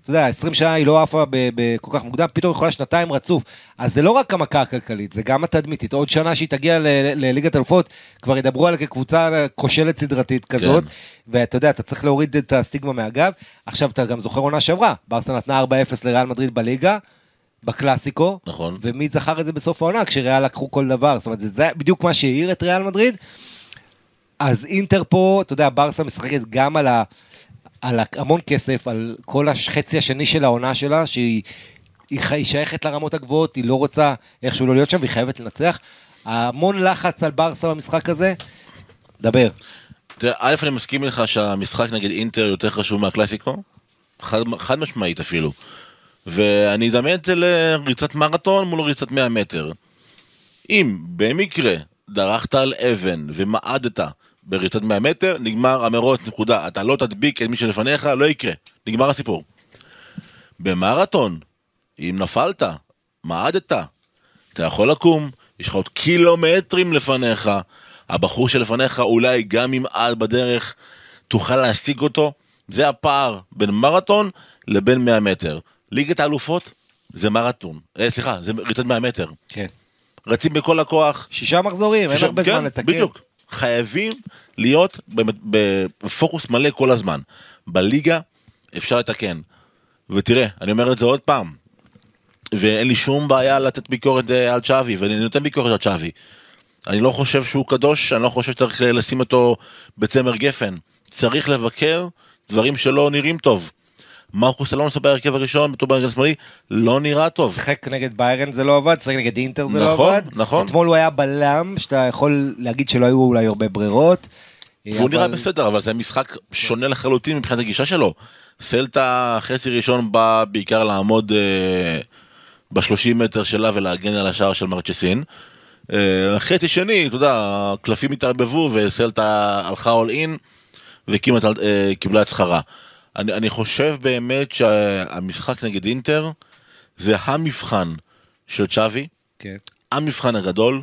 אתה יודע, 20 שנה היא לא עפה ב- ב- כל כך מוקדם, פתאום יכולה שנתיים רצוף. אז זה לא רק המכה הכלכלית, זה גם התדמיתית. עוד שנה שהיא תגיע לליגת אלופות, כבר ידברו עליה כקבוצה כושלת סדרתית כזאת, כן. ואתה יודע, אתה צריך להוריד את הסטיגמה מהגב. עכשיו, אתה גם זוכר עונה שעברה, ברסה נתנה 4-0 לריאל מדריד בליגה, בקלאסיקו, נכון. ומי זכר את זה בסוף העונה, כשריאל לקחו כל דבר. זאת אומרת, זה, זה בדיוק מה שהעיר את ריאל מדריד. אז אינטר פה, אתה יודע, ברסה משחקת גם על, ה, על המון כסף, על כל החצי השני של העונה שלה, שהיא היא שייכת לרמות הגבוהות, היא לא רוצה איכשהו לא להיות שם, והיא חייבת לנצח. המון לחץ על ברסה במשחק הזה. דבר. תראה, א', אני מסכים איתך שהמשחק נגד אינטר יותר חשוב מהקלאסיקו, חד, חד משמעית אפילו. ואני אדמה את זה לריצת מרתון מול ריצת 100 מטר. אם במקרה דרכת על אבן ומעדת בריצת 100 מטר, נגמר המרוץ, נקודה. אתה לא תדביק את מי שלפניך, לא יקרה. נגמר הסיפור. במרתון, אם נפלת, מעדת, אתה יכול לקום, יש לך עוד קילומטרים לפניך, הבחור שלפניך אולי גם ימעד בדרך, תוכל להשיג אותו, זה הפער בין מרתון לבין 100 מטר. ליגת האלופות זה מרתון, אה, סליחה, זה ריצת 100 מטר. כן. רצים בכל הכוח. שישה מחזורים, אין שם- הרבה כן, זמן לתקן. בדיוק. חייבים להיות בפוקוס מלא כל הזמן. בליגה אפשר לתקן. ותראה, אני אומר את זה עוד פעם, ואין לי שום בעיה לתת ביקורת אה, על צ'אבי, ואני נותן ביקורת על צ'אבי. אני לא חושב שהוא קדוש, אני לא חושב שצריך לשים אותו בצמר גפן. צריך לבקר דברים שלא נראים טוב. מרקוס אלונסו בהרכב הראשון, בתור בהרכב השמאלי, לא נראה טוב. שיחק נגד ביירן זה לא עבד, שיחק נגד אינטר זה לא נכון, עבד. נכון. אתמול הוא היה בלם, שאתה יכול להגיד שלא היו אולי הרבה ברירות. והוא אבל- נראה בסדר, אבל זה משחק שונה לחלוטין מבחינת הגישה שלו. סלטה חצי ראשון בא בעיקר לעמוד אה, ב-30 מטר שלה ולהגן על השער של מרצ'סין. אה, חצי שני, אתה יודע, הקלפים התערבבו וסלטה הלכה אול אין אה, קיבלה את שכרה. אני, אני חושב באמת שהמשחק נגד אינטר זה המבחן של צ'אבי, כן. המבחן הגדול.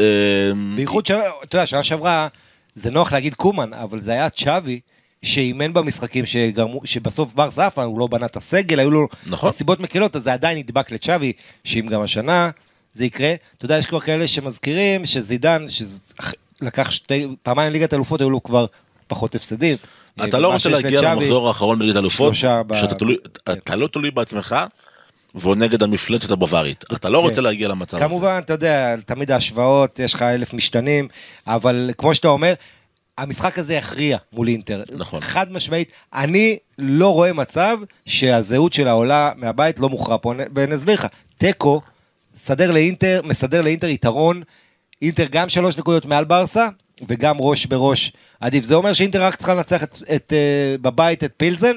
אה, בייחוד, ש- אתה יודע, שנה שעברה, זה נוח להגיד קומן, אבל זה היה צ'אבי שאימן במשחקים שגרמו, שבסוף בר ספה, הוא לא בנה את הסגל, היו לו נכון. נסיבות מקלות, אז זה עדיין נדבק לצ'אבי, שאם גם השנה זה יקרה. אתה יודע, יש כבר כאלה שמזכירים שזידן, שלקח שתי, פעמיים ליגת אלופות, היו לו כבר פחות הפסדים. אתה לא רוצה להגיע למחזור האחרון בליגת אלופות, שאתה אתה לא תלוי בעצמך, ועוד נגד המפלצת הבווארית. אתה לא כן. רוצה להגיע למצב הזה. כמובן, אתה יודע, תמיד ההשוואות, יש לך אלף משתנים, אבל כמו שאתה אומר, המשחק הזה יכריע מול אינטר. נכון. חד משמעית, אני לא רואה מצב שהזהות שלה עולה מהבית, לא מוכרע פה, ואני אסביר לך, תיקו, לאינטר, מסדר לאינטר יתרון, אינטר גם שלוש נקודות מעל ברסה, וגם ראש בראש עדיף. זה אומר שאינטר רק צריכה לנצח את, את, אה, בבית את פילזן,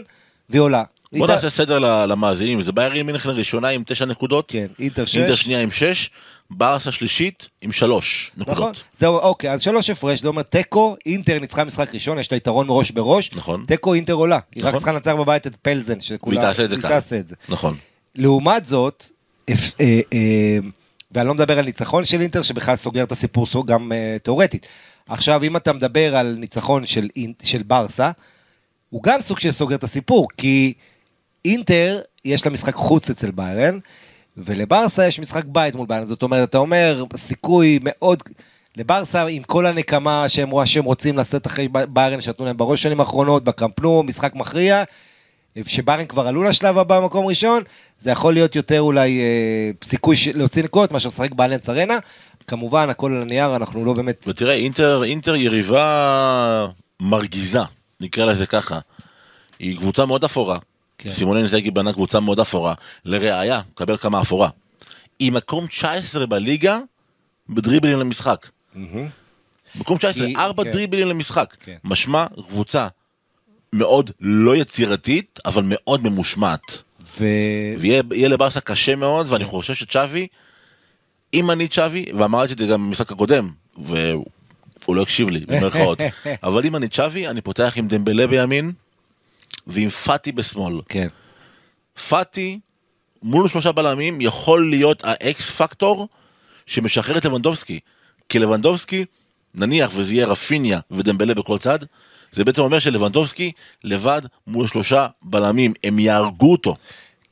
והיא עולה. בוא נעשה סדר למאזינים, זה ביירן מינכן ראשונה עם תשע נקודות, כן, אינטר שש. אינטר שנייה עם שש, ברסה שלישית עם שלוש נכון, נקודות. זהו, אוקיי, אז שלוש הפרש, זה אומר תיקו, אינטר ניצחה משחק ראשון, יש לה יתרון ראש בראש, נכון. תיקו אינטר עולה, היא רק נכון. צריכה לנצח בבית את פלזן, שכולה, והיא תעשה את זה. תעשה את זה. נכון. לעומת זאת, אפ- אה, אה, ואני לא מדבר על ניצחון של אינטר, שבכלל סוגר את הסיפור גם אה, תאורטית. עכשיו, אם אתה מדבר על ניצחון של, של ברסה, הוא גם סוג של סוגר את הסיפור, כי אינטר, יש לה משחק חוץ אצל ביירן, ולברסה יש משחק בית מול ביירן. זאת אומרת, אתה אומר, סיכוי מאוד... לברסה, עם כל הנקמה שהם, שהם רוצים לשאת אחרי ביירן, שנתנו להם בראש שנים האחרונות, בקמפנו, משחק מכריע, שביירן כבר עלו לשלב הבא במקום ראשון, זה יכול להיות יותר אולי אה, סיכוי. להוציא נקודות מאשר לשחק באלנס ארנה. כמובן, הכל על הנייר, אנחנו לא באמת... ותראה, אינטר, אינטר יריבה מרגיזה, נקרא לזה ככה. היא קבוצה מאוד אפורה. כן. סימון אינזגי בנה קבוצה מאוד אפורה. לראיה, קבל כמה אפורה. היא מקום 19 בליגה בדריבלים למשחק. מקום 19, היא- ארבע כן. דריבלים למשחק. כן. משמע קבוצה מאוד לא יצירתית, אבל מאוד ממושמעת. ו... ויהיה יהיה לברסה קשה מאוד, ואני חושב שצ'אבי, אם אני צ'אבי, ואמרתי את זה גם במשחק הקודם, והוא לא הקשיב לי, במרכאות, אבל אם אני צ'אבי, אני פותח עם דמבלה בימין, ועם פאטי בשמאל. כן. פאטי, מול שלושה בלמים, יכול להיות האקס פקטור שמשחרר את לבנדובסקי. כי לבנדובסקי נניח וזה יהיה רפיניה ודמבלה בכל צד, זה בעצם אומר שלבנדובסקי לבד מול שלושה בלמים, הם יהרגו אותו.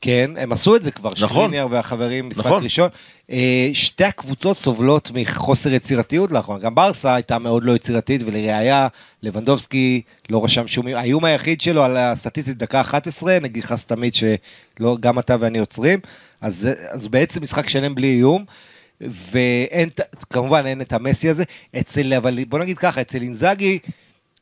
כן, הם עשו את זה כבר, נכון. שקליניאר והחברים, משחק נכון. ראשון. אה, שתי הקבוצות סובלות מחוסר יצירתיות לאחרונה. גם ברסה הייתה מאוד לא יצירתית, ולראיה, לבנדובסקי לא רשם שום... האיום היחיד שלו על הסטטיסטית דקה 11, נגיד לך תמיד שגם אתה ואני עוצרים, אז אז בעצם משחק שלם בלי איום. ואין, ת- כמובן אין את המסי הזה, אצל, אבל בוא נגיד ככה, אצל אינזאגי,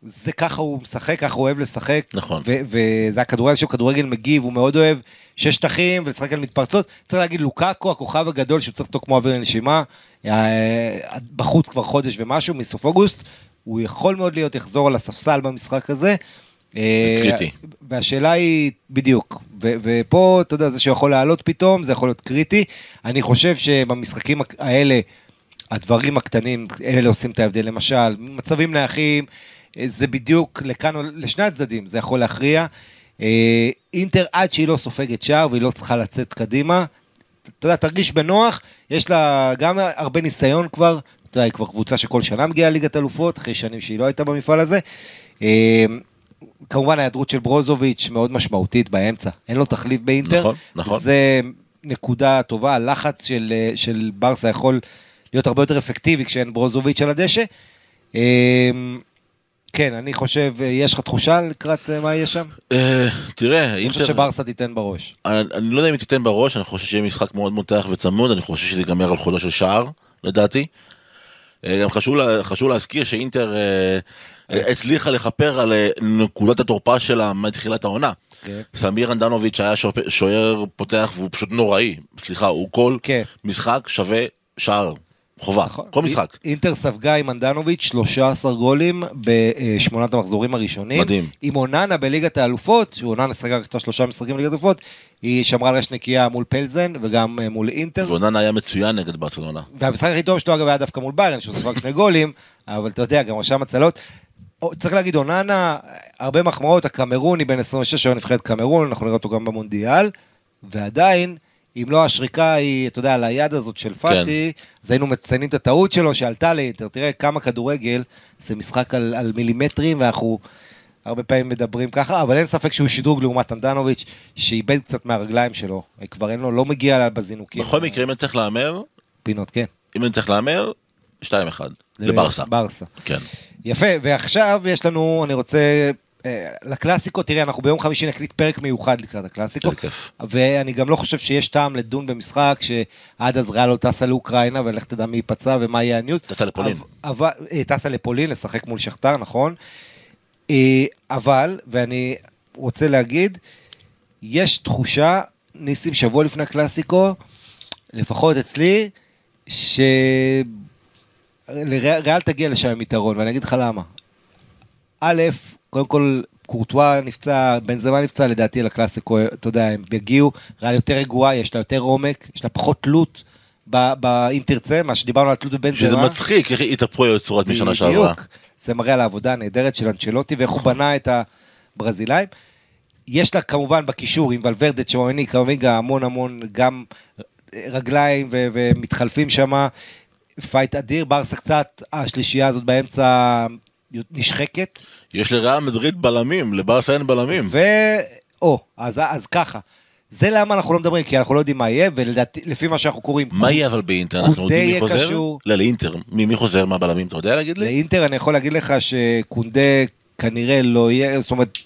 זה ככה הוא משחק, ככה הוא אוהב לשחק. נכון. ו- וזה הכדורגל שהוא כדורגל מגיב, הוא מאוד אוהב שש שטחים ולשחק על מתפרצות. צריך להגיד, לוקאקו, הכוכב הגדול שהוא צריך אותו כמו אוויר לנשימה, אה, בחוץ כבר חודש ומשהו, מסוף אוגוסט, הוא יכול מאוד להיות, יחזור על הספסל במשחק הזה. אה, קריטי. והשאלה היא, בדיוק, ו- ופה, אתה יודע, זה שיכול לעלות פתאום, זה יכול להיות קריטי. אני חושב שבמשחקים האלה, הדברים הקטנים, אלה עושים את ההבדל. למשל, מצבים נייחים, זה בדיוק לכאן או לשני הצדדים, זה יכול להכריע. אה, אינטר עד שהיא לא סופגת שער והיא לא צריכה לצאת קדימה, אתה יודע, תרגיש בנוח, יש לה גם הרבה ניסיון כבר, אתה יודע, היא כבר קבוצה שכל שנה מגיעה ליגת אלופות, אחרי שנים שהיא לא הייתה במפעל הזה. אה, כמובן ההיעדרות של ברוזוביץ' מאוד משמעותית באמצע, אין לו תחליף באינטר. נכון, נכון. זה נקודה טובה, הלחץ של, אה, של ברסה יכול להיות הרבה יותר אפקטיבי כשאין ברוזוביץ' על הדשא. כן, אני חושב, אה, יש לך תחושה לקראת אה, מה יהיה שם? אה, תראה, אני חושב שברסה תיתן בראש. אני, לא יודע אם היא תיתן בראש, אני חושב שיהיה משחק מאוד מותח וצמוד, אני חושב שזה ייגמר על חודו של שער, לדעתי. גם חשוב, לה, חשוב להזכיר שאינטר הצליחה לכפר על נקודת התורפה שלה מתחילת העונה. כן. סמיר אנדנוביץ' היה שוער פותח והוא פשוט נוראי, סליחה, הוא כל כן. משחק שווה שער, חובה, נכון. כל משחק. אי- אינטר ספגה עם אנדנוביץ' 13 גולים בשמונת המחזורים הראשונים. מדהים. עם אוננה בליגת האלופות, שהוא אוננה ספגה רק את שלושה משחקים בליגת האלופות, היא שמרה על רשת נקייה מול פלזן וגם אה, מול אינטר. ואוננה היה מצוין נגד ברצלונה. והמשחק הכי טוב שלו אגב היה דווקא מול ביירן, שהוא ספג שני גולים, אבל אתה יודע, גם רשם הצלות. צריך להגיד, אוננה, הרבה מחמאות, הקמרוני בן 26, היום נבחרת קמרון, אנחנו נראה אותו גם במונדיאל, ועדיין, אם לא השריקה היא, אתה יודע, על היד הזאת של פאטי, אז היינו מציינים את הטעות שלו שעלתה לאינטר. תראה כמה כדורגל, זה משחק על, על מילימטרים, ואנחנו הרבה פעמים מדברים ככה, אבל אין ספק שהוא שדרוג לעומת אנדנוביץ', שאיבד קצת מהרגליים שלו. כבר אין לו, לא מגיע בזינוקים. בכל מקרה, אם אני צריך להמר, פינות, כן. אם אני צריך להמר, 2-1, לברסה. ברסה. כן. יפה, ועכשיו יש לנו, אני רוצה, לקלאסיקו, תראה, אנחנו ביום חמישי נקליט פרק מיוחד לקראת הקלאסיקו. ואני גם לא חושב שיש טעם לדון במשחק שעד אז ריאל לא טסה לאוקראינה, ולך תדע מי ייפצע ומה יהיה הניוז. טסה לפולין. אבל, אה, טסה לפולין, לשחק מול שכתר, נכון. אה, אבל, ואני רוצה להגיד, יש תחושה, ניסים, שבוע לפני הקלאסיקו, לפחות אצלי, שריאל תגיע לשם עם יתרון, ואני אגיד לך למה. א', קודם כל, קורטואה נפצע, בן זמן נפצע, לדעתי לקלאסיקו, אתה יודע, הם יגיעו, ריאל יותר רגועה, יש לה יותר עומק, יש לה פחות תלות, ב, ב, אם תרצה, מה שדיברנו על תלות בבן שזה זמן. מצחיק, איך התהפכו היוצרות משנה שעברה. בדיוק. זה מראה על העבודה הנהדרת של אנצ'לוטי ואיך הוא בנה את הברזילאים. יש לה כמובן בקישור עם ולוורדה, צ'ואמני, קמבינגה, המון המון גם רגליים ו- ומתחלפים שם. fight אדיר, ברסה קצת, השלישייה הזאת באמצע נשחקת. יש לריאל מדריד בלמים, לברסה אין בלמים. ו... או, אז, אז ככה. זה למה אנחנו לא מדברים, כי אנחנו לא יודעים מה יהיה, ולדעתי, לפי מה שאנחנו קוראים, מה יהיה אבל באינטר? אנחנו יודעים מי חוזר? קשור. לא, לאינטר. מי מי חוזר מהבלמים? אתה יודע להגיד לי? לאינטר אני יכול להגיד לך שקונדה כנראה לא יהיה, זאת אומרת,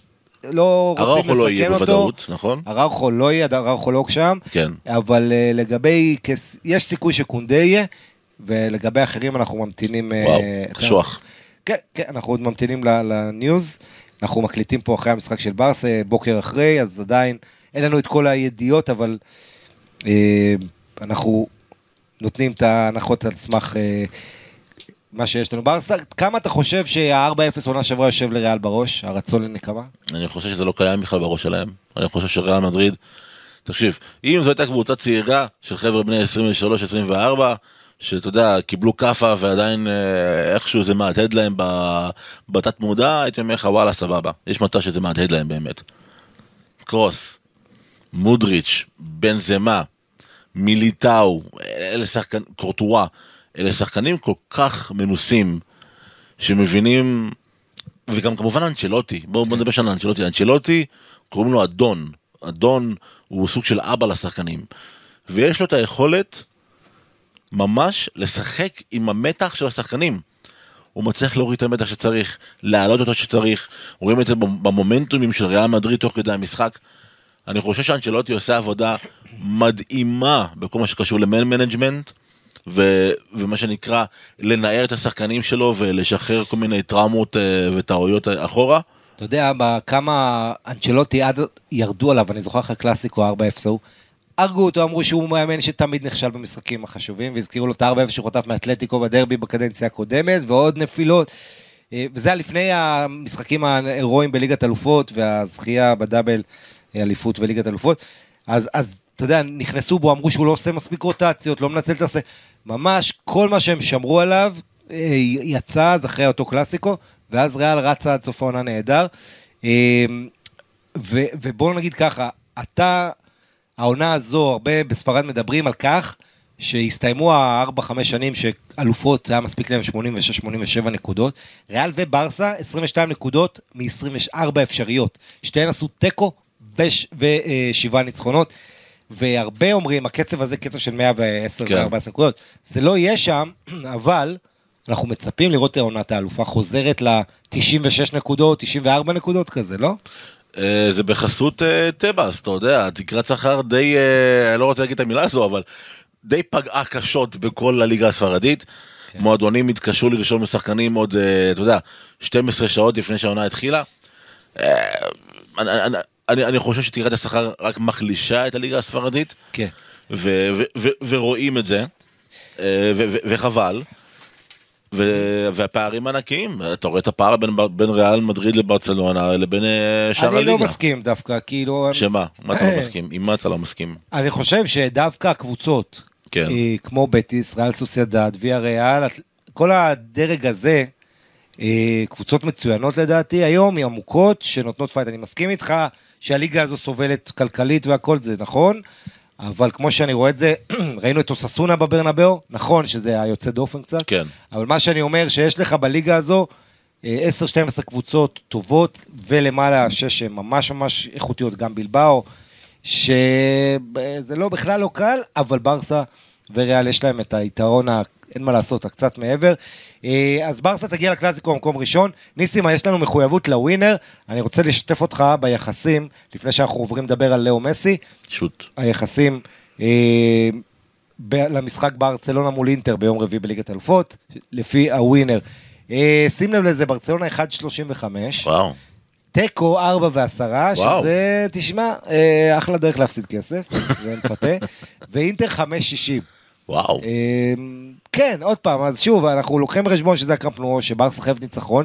לא רוצים אראוכו לא יהיה לסכן אותו. בוודאות, נכון? אראוכו לא יהיה, אראוכו לא שם. כן. אבל אה, לגבי, יש סיכוי שקונדה יהיה, ולגבי אחרים אנחנו ממתינים... אה, וואו, קשוח. כן, כן, אנחנו עוד ממתינים לניוז. אנחנו מקליטים פה אחרי המשחק של ברסה, בוקר אחרי, אז עדיין אין לנו את כל הידיעות, אבל אה, אנחנו נותנים את ההנחות על סמך אה, מה שיש לנו. ברסה, כמה אתה חושב שה-4-0 עונה שעברה יושב לריאל בראש, הרצון לנקמה? אני חושב שזה לא קיים בכלל בראש שלהם. אני חושב שריאל מדריד, תקשיב, אם זו הייתה קבוצה צעירה של חבר'ה בני 23-24, שאתה יודע, קיבלו כאפה ועדיין אה, איכשהו זה מהדהד להם בתת מודע, הייתי אומר לך וואלה סבבה, יש מצב שזה מהדהד להם באמת. קרוס, מודריץ', בן זמה, מיליטאו, אלה שחקנים, קורטואה, אלה שחקנים כל כך מנוסים, שמבינים, וגם כמובן אנצ'לוטי, בואו בוא נדבר שם על אנצ'לוטי, אנצ'לוטי קוראים לו אדון, אדון הוא סוג של אבא לשחקנים, ויש לו את היכולת ממש לשחק עם המתח של השחקנים. הוא מצליח להוריד את המתח שצריך, להעלות אותו שצריך, רואים את זה במומנטומים של ריאל מדריד תוך כדי המשחק. אני חושב שאנצ'לוטי עושה עבודה מדהימה בכל מה שקשור ל man management, ומה שנקרא לנער את השחקנים שלו ולשחרר כל מיני טראומות אה, וטעויות אחורה. אתה יודע, כמה אנצ'לוטי עד ירדו עליו, אני זוכר לך קלאסיקו 4-0 ההוא. הרגו אותו, אמרו שהוא מאמן שתמיד נכשל במשחקים החשובים, והזכירו לו את ה-4-0 שהוא חטף מאתלטיקו בדרבי בקדנציה הקודמת, ועוד נפילות. אה, וזה היה לפני המשחקים ההירואיים בליגת אלופות, והזכייה בדאבל אליפות וליגת אלופות. אז, אז אתה יודע, נכנסו בו, אמרו שהוא לא עושה מספיק רוטציות, לא מנצל את הס... ממש כל מה שהם שמרו עליו אה, יצא אז אחרי אותו קלאסיקו, ואז ריאל רצה עד סוף העונה נהדר. אה, ובואו נגיד ככה, אתה, העונה הזו, הרבה בספרד מדברים על כך שהסתיימו הארבע-חמש שנים שאלופות, זה היה מספיק להם 86-87 נקודות. ריאל וברסה, 22 נקודות מ-24 אפשריות. שתיהן עשו תיקו ושבעה ניצחונות. והרבה אומרים, הקצב הזה קצב של 110 כן. ו-14 נקודות. זה לא יהיה שם, אבל אנחנו מצפים לראות את עונת האלופה חוזרת ל-96 נקודות, 94 נקודות כזה, לא? אה, זה בחסות אה, טבעס, אתה יודע, תקרת שכר די, אה, אני לא רוצה להגיד את המילה הזו, אבל די פגעה קשות בכל הליגה הספרדית. כן. מועדונים התקשו לרשום לשחקנים עוד, אתה יודע, 12 שעות לפני שהעונה התחילה. אני, אני, אני, אני חושב שתקרת השכר רק מחלישה את הליגה הספרדית. כן. ו- ו- ו- ורואים את זה, וחבל. ו- והפערים ענקיים, אתה רואה את הפער בין, בין ריאל מדריד לברצלונה לבין אה, שאר אני הליגה. לא מסכים דווקא, כאילו... שמה? מה אתה לא מסכים? עם מה אתה לא מסכים? אני חושב שדווקא הקבוצות, כן. אה, כמו בטיס, ריאל סוסיידד, ויה ריאל, כל הדרג הזה, אה, קבוצות מצוינות לדעתי, היום היא עמוקות, שנותנות fight. אני מסכים איתך שהליגה הזו סובלת כלכלית והכל, זה נכון, אבל כמו שאני רואה את זה, ראינו את אוססונה בברנבאו, נכון שזה היה יוצא דופן קצת, כן. אבל מה שאני אומר, שיש לך בליגה הזו 10-12 קבוצות טובות, ולמעלה 6 שהן ממש ממש איכותיות, גם בלבאו, שזה לא, בכלל לא קל, אבל ברסה וריאל יש להם את היתרון, ה... אין מה לעשות, הקצת מעבר. אה, אז ברסה תגיע לקלאסיקו במקום ראשון. ניסימה, יש לנו מחויבות לווינר. אני רוצה לשתף אותך ביחסים, לפני שאנחנו עוברים לדבר על לאו מסי. שוט. היחסים אה, ב- למשחק ברצלונה מול אינטר ביום רביעי בליגת אלופות, לפי הווינר. אה, שים לב לזה, ברצלונה 1.35. וואו. תיקו 4 ו-10, וואו. שזה, תשמע, אה, אחלה דרך להפסיד כסף, זה מפתה. ואינטר 5.60. וואו. אה, כן, עוד פעם, אז שוב, אנחנו לוקחים בחשבון שזה הקרפנואו, שברסה חייבת ניצחון.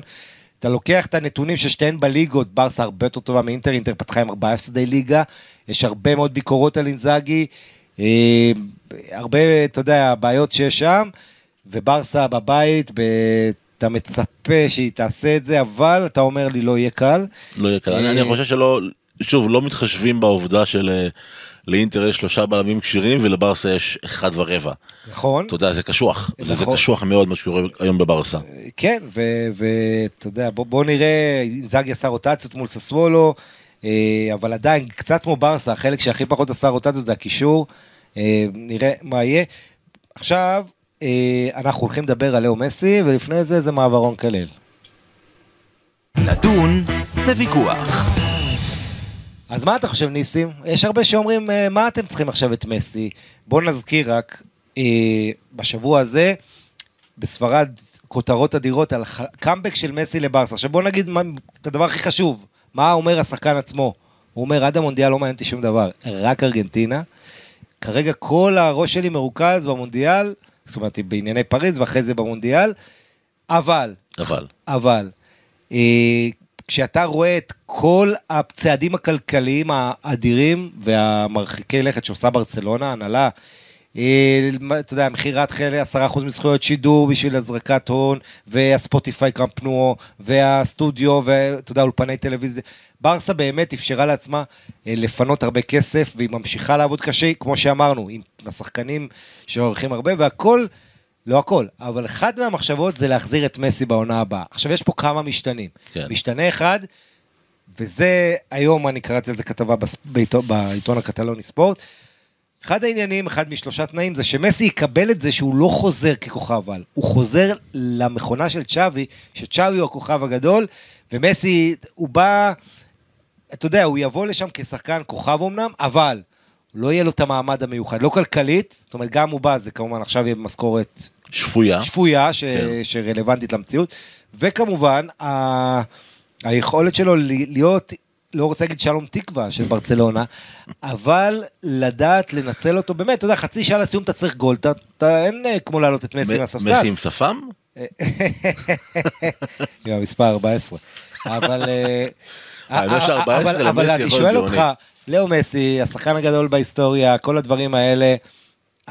אתה לוקח את הנתונים ששתיהן בליגות, ברסה הרבה יותר טובה מאינטר, אינטר פתחה עם ארבעה הפסדי ליגה, יש הרבה מאוד ביקורות על אינזאגי, אה, הרבה, אתה יודע, בעיות שיש שם, וברסה בבית, ב... אתה מצפה שהיא תעשה את זה, אבל אתה אומר לי לא יהיה קל. לא יהיה קל. אני- אני חושב שלא, שוב, לא מתחשבים בעובדה של אה, לאינטר יש שלושה בלמים כשירים ולברסה יש אחד ורבע. נכון? אתה יודע, זה קשוח. זה זה נכון. קשוח מאוד מה שקורה היום בברסה. כן, ואתה יודע, בוא, בוא נראה, זאגי עשה רוטציות מול ססוולו, אה, אבל עדיין, קצת כמו ברסה, החלק שהכי פחות עשה רוטציות זה הקישור, אה, נראה מה יהיה. עכשיו, אה, אנחנו הולכים לדבר על לאו מסי, ולפני זה זה מעברון כלל. נתון בוויכוח. אז מה אתה חושב, ניסים? יש הרבה שאומרים, אה, מה אתם צריכים עכשיו את מסי? בואו נזכיר רק, אה, בשבוע הזה, בספרד, כותרות אדירות על קאמבק של מסי לברסה. עכשיו בואו נגיד מה, את הדבר הכי חשוב, מה אומר השחקן עצמו? הוא אומר, עד המונדיאל לא מעניין אותי שום דבר, רק ארגנטינה. כרגע כל הראש שלי מרוכז במונדיאל, זאת אומרת, בענייני פריז ואחרי זה במונדיאל, אבל, אבל. אבל, אה, כשאתה רואה את כל הצעדים הכלכליים האדירים והמרחיקי לכת שעושה ברצלונה, הנהלה, אה, אתה יודע, מכירת חלק 10% מזכויות שידור בשביל הזרקת הון, והספוטיפיי קרמפנואו, והסטודיו, ואתה יודע, אולפני טלוויזיה. ברסה באמת אפשרה לעצמה אה, לפנות הרבה כסף, והיא ממשיכה לעבוד קשה, כמו שאמרנו, עם השחקנים שמרוויחים הרבה, והכל לא הכל, אבל אחת מהמחשבות זה להחזיר את מסי בעונה הבאה. עכשיו, יש פה כמה משתנים. כן. משתנה אחד, וזה, היום אני קראתי על זה כתבה בעיתון, בעיתון הקטלוני ספורט. אחד העניינים, אחד משלושה תנאים, זה שמסי יקבל את זה שהוא לא חוזר ככוכב על. הוא חוזר למכונה של צ'אבי, שצ'אבי הוא הכוכב הגדול, ומסי, הוא בא, אתה יודע, הוא יבוא לשם כשחקן כוכב אמנם, אבל לא יהיה לו את המעמד המיוחד, לא כלכלית, זאת אומרת, גם הוא בא, זה כמובן עכשיו יהיה במשכורת שפויה. שפויה, ש... כן. שרלוונטית למציאות, וכמובן, ה... היכולת שלו להיות, לא רוצה להגיד שלום תקווה של ברצלונה, אבל לדעת לנצל אותו, באמת, אתה יודע, חצי שעה לסיום אתה צריך גול, אתה, אתה אין אה, כמו להעלות את מסי מהספסל. מסי עם שפם? עם המספר 14. אבל... אה, ש- 14 אבל- אני שואל אותך. לאו מסי, השחקן הגדול בהיסטוריה, כל הדברים האלה,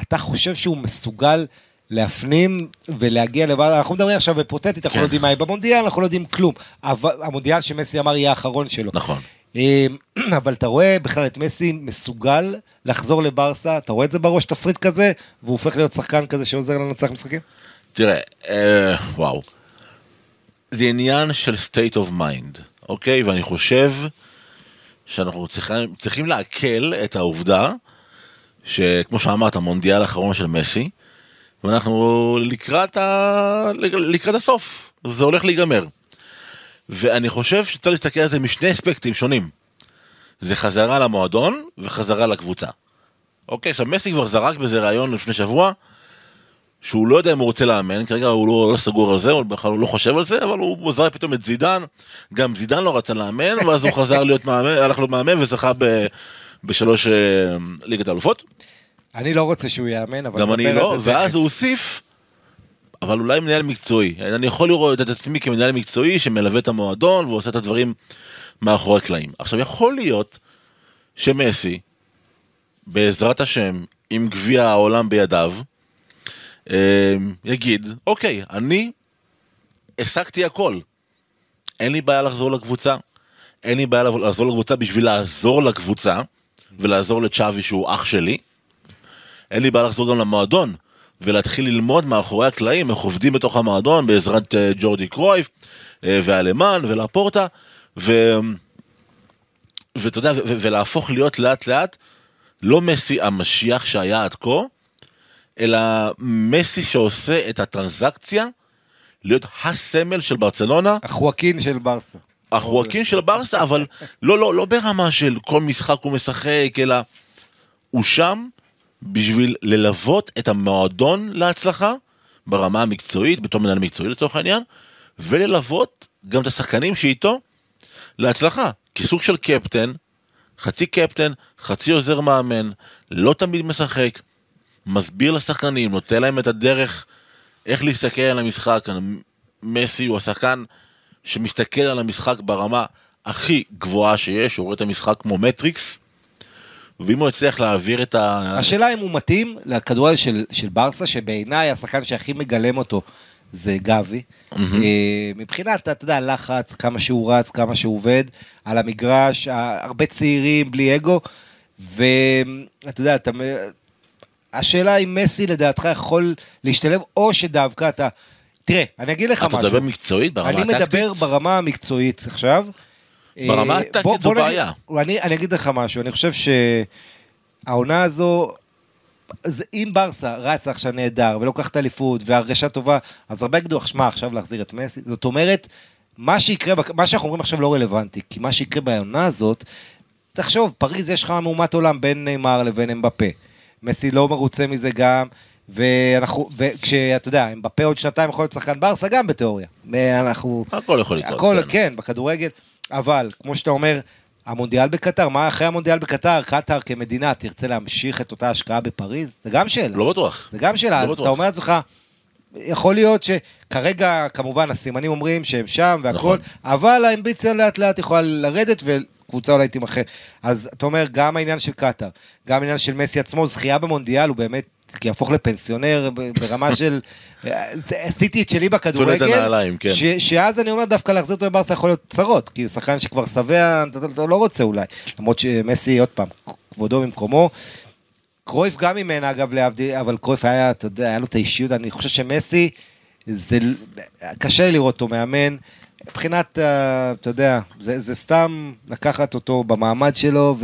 אתה חושב שהוא מסוגל להפנים ולהגיע לבד, אנחנו מדברים עכשיו היפותטית, אנחנו כן. לא יודעים מה יהיה במונדיאל, אנחנו לא יודעים כלום. אבל המונדיאל שמסי אמר יהיה האחרון שלו. נכון. אה, אבל אתה רואה בכלל את מסי מסוגל לחזור לברסה, אתה רואה את זה בראש, תסריט כזה, והוא הופך להיות שחקן כזה שעוזר לנצח משחקים? תראה, אה, וואו. זה עניין של state of mind, אוקיי? ואני חושב שאנחנו צריכים, צריכים לעכל את העובדה שכמו שאמרת, המונדיאל האחרון של מסי, ואנחנו לקראת, ה... לקראת הסוף, זה הולך להיגמר. ואני חושב שצריך להסתכל על זה משני אספקטים שונים. זה חזרה למועדון וחזרה לקבוצה. אוקיי, עכשיו מסי כבר זרק באיזה ראיון לפני שבוע, שהוא לא יודע אם הוא רוצה לאמן, כרגע הוא לא, לא סגור על זה, הוא בכלל לא חושב על זה, אבל הוא, הוא זרק פתאום את זידן, גם זידן לא רצה לאמן, ואז הוא חזר להיות מאמן, הלך להיות מאמן וזכה ב, בשלוש אה, ליגת האלופות, אני לא רוצה שהוא יאמן, אבל גם אני לא, ואז. הוא הוסיף, אבל אולי מנהל מקצועי, אני יכול לראות את עצמי כמנהל מקצועי שמלווה את המועדון ועושה את הדברים מאחורי הקלעים. עכשיו יכול להיות שמסי, בעזרת השם, עם גביע העולם בידיו, אה, יגיד, אוקיי, אני השגתי הכל. אין לי בעיה לחזור לקבוצה, אין לי בעיה לחזור לקבוצה בשביל לעזור לקבוצה, ולעזור לצ'אבי שהוא אח שלי. אין לי בעיה לחזור גם למועדון, ולהתחיל ללמוד מאחורי הקלעים איך עובדים בתוך המועדון בעזרת אה, ג'ורדי קרויף, אה, והלמן, ולפורטה, ו... ואתה יודע, ולהפוך להיות לאט לאט לא מסי המשיח שהיה עד כה, אלא מסי שעושה את הטרנזקציה להיות הסמל של ברצלונה, החואקין של ברסה. החואקין של ברסה, אבל לא, לא, לא ברמה של כל משחק הוא משחק, אלא הוא שם בשביל ללוות את המועדון להצלחה, ברמה המקצועית, בתור מנהל מקצועי לצורך העניין, וללוות גם את השחקנים שאיתו להצלחה, כסוג של קפטן, חצי קפטן, חצי עוזר מאמן, לא תמיד משחק, מסביר לשחקנים, נותן להם את הדרך איך להסתכל על המשחק. מסי הוא השחקן שמסתכל על המשחק ברמה הכי גבוהה שיש, הוא רואה את המשחק כמו מטריקס, ואם הוא יצליח להעביר את ה... השאלה אם הוא מתאים לכדורגל של, של ברסה, שבעיניי השחקן שהכי מגלם אותו זה גבי. אה, מבחינת, אתה יודע, לחץ, כמה שהוא רץ, כמה שהוא עובד, על המגרש, הרבה צעירים, בלי אגו, ואתה יודע, אתה... השאלה אם מסי לדעתך יכול להשתלב, או שדווקא אתה... תראה, אני אגיד לך אתה משהו. מדבר מקצועית ברמה אני הטקטית? מדבר ברמה המקצועית עכשיו. ברמה אה, הטקטית בוא- זו בעיה. אני, אני אגיד לך משהו, אני חושב שהעונה הזו, אז אם ברסה רצה עכשיו נהדר ולוקחת אליפות והרגשה טובה, אז הרבה יגידו, שמע, עכשיו להחזיר את מסי. זאת אומרת, מה שיקרה, מה שאנחנו אומרים עכשיו לא רלוונטי, כי מה שיקרה בעונה הזאת, תחשוב, פריז יש לך מהומת עולם בין נאמר לבין אמבפה. מסי לא מרוצה מזה גם, ואנחנו, וכשאתה יודע, אמבפה עוד שנתיים יכול להיות שחקן ברסה גם בתיאוריה. אנחנו... הכל יכול לקרות. הכל, כן. כן, בכדורגל, אבל כמו שאתה אומר, המונדיאל בקטר, מה אחרי המונדיאל בקטר, קטר כמדינה תרצה להמשיך את אותה השקעה בפריז? זה גם שאלה. לא בטוח. זה גם שאלה, לא אז בטוח. אתה אומר לעצמך, יכול להיות שכרגע, כמובן, הסימנים אומרים שהם שם והכל, נכון. אבל האמביציה לאט לאט יכולה לרדת וקבוצה אולי תימכר. אז אתה אומר, גם העניין של קטר, גם העניין של מסי עצמו, זכייה במונדיאל הוא באמת יהפוך לפנסיונר ברמה של... עשיתי את שלי בכדורגל, הנעליים, כן. ש, שאז אני אומר דווקא להחזיר אותו לברסה יכול להיות צרות, כי הוא שחקן שכבר שבע, אתה, לא רוצה אולי, למרות שמסי, עוד פעם, כבודו במקומו. קרויף גם אימן, אגב, להבדיל, אבל קרויף היה, אתה יודע, היה לו את האישיות, אני חושב שמסי, זה קשה לראות אותו מאמן. מבחינת, אה, אתה יודע, זה, זה סתם לקחת אותו במעמד שלו,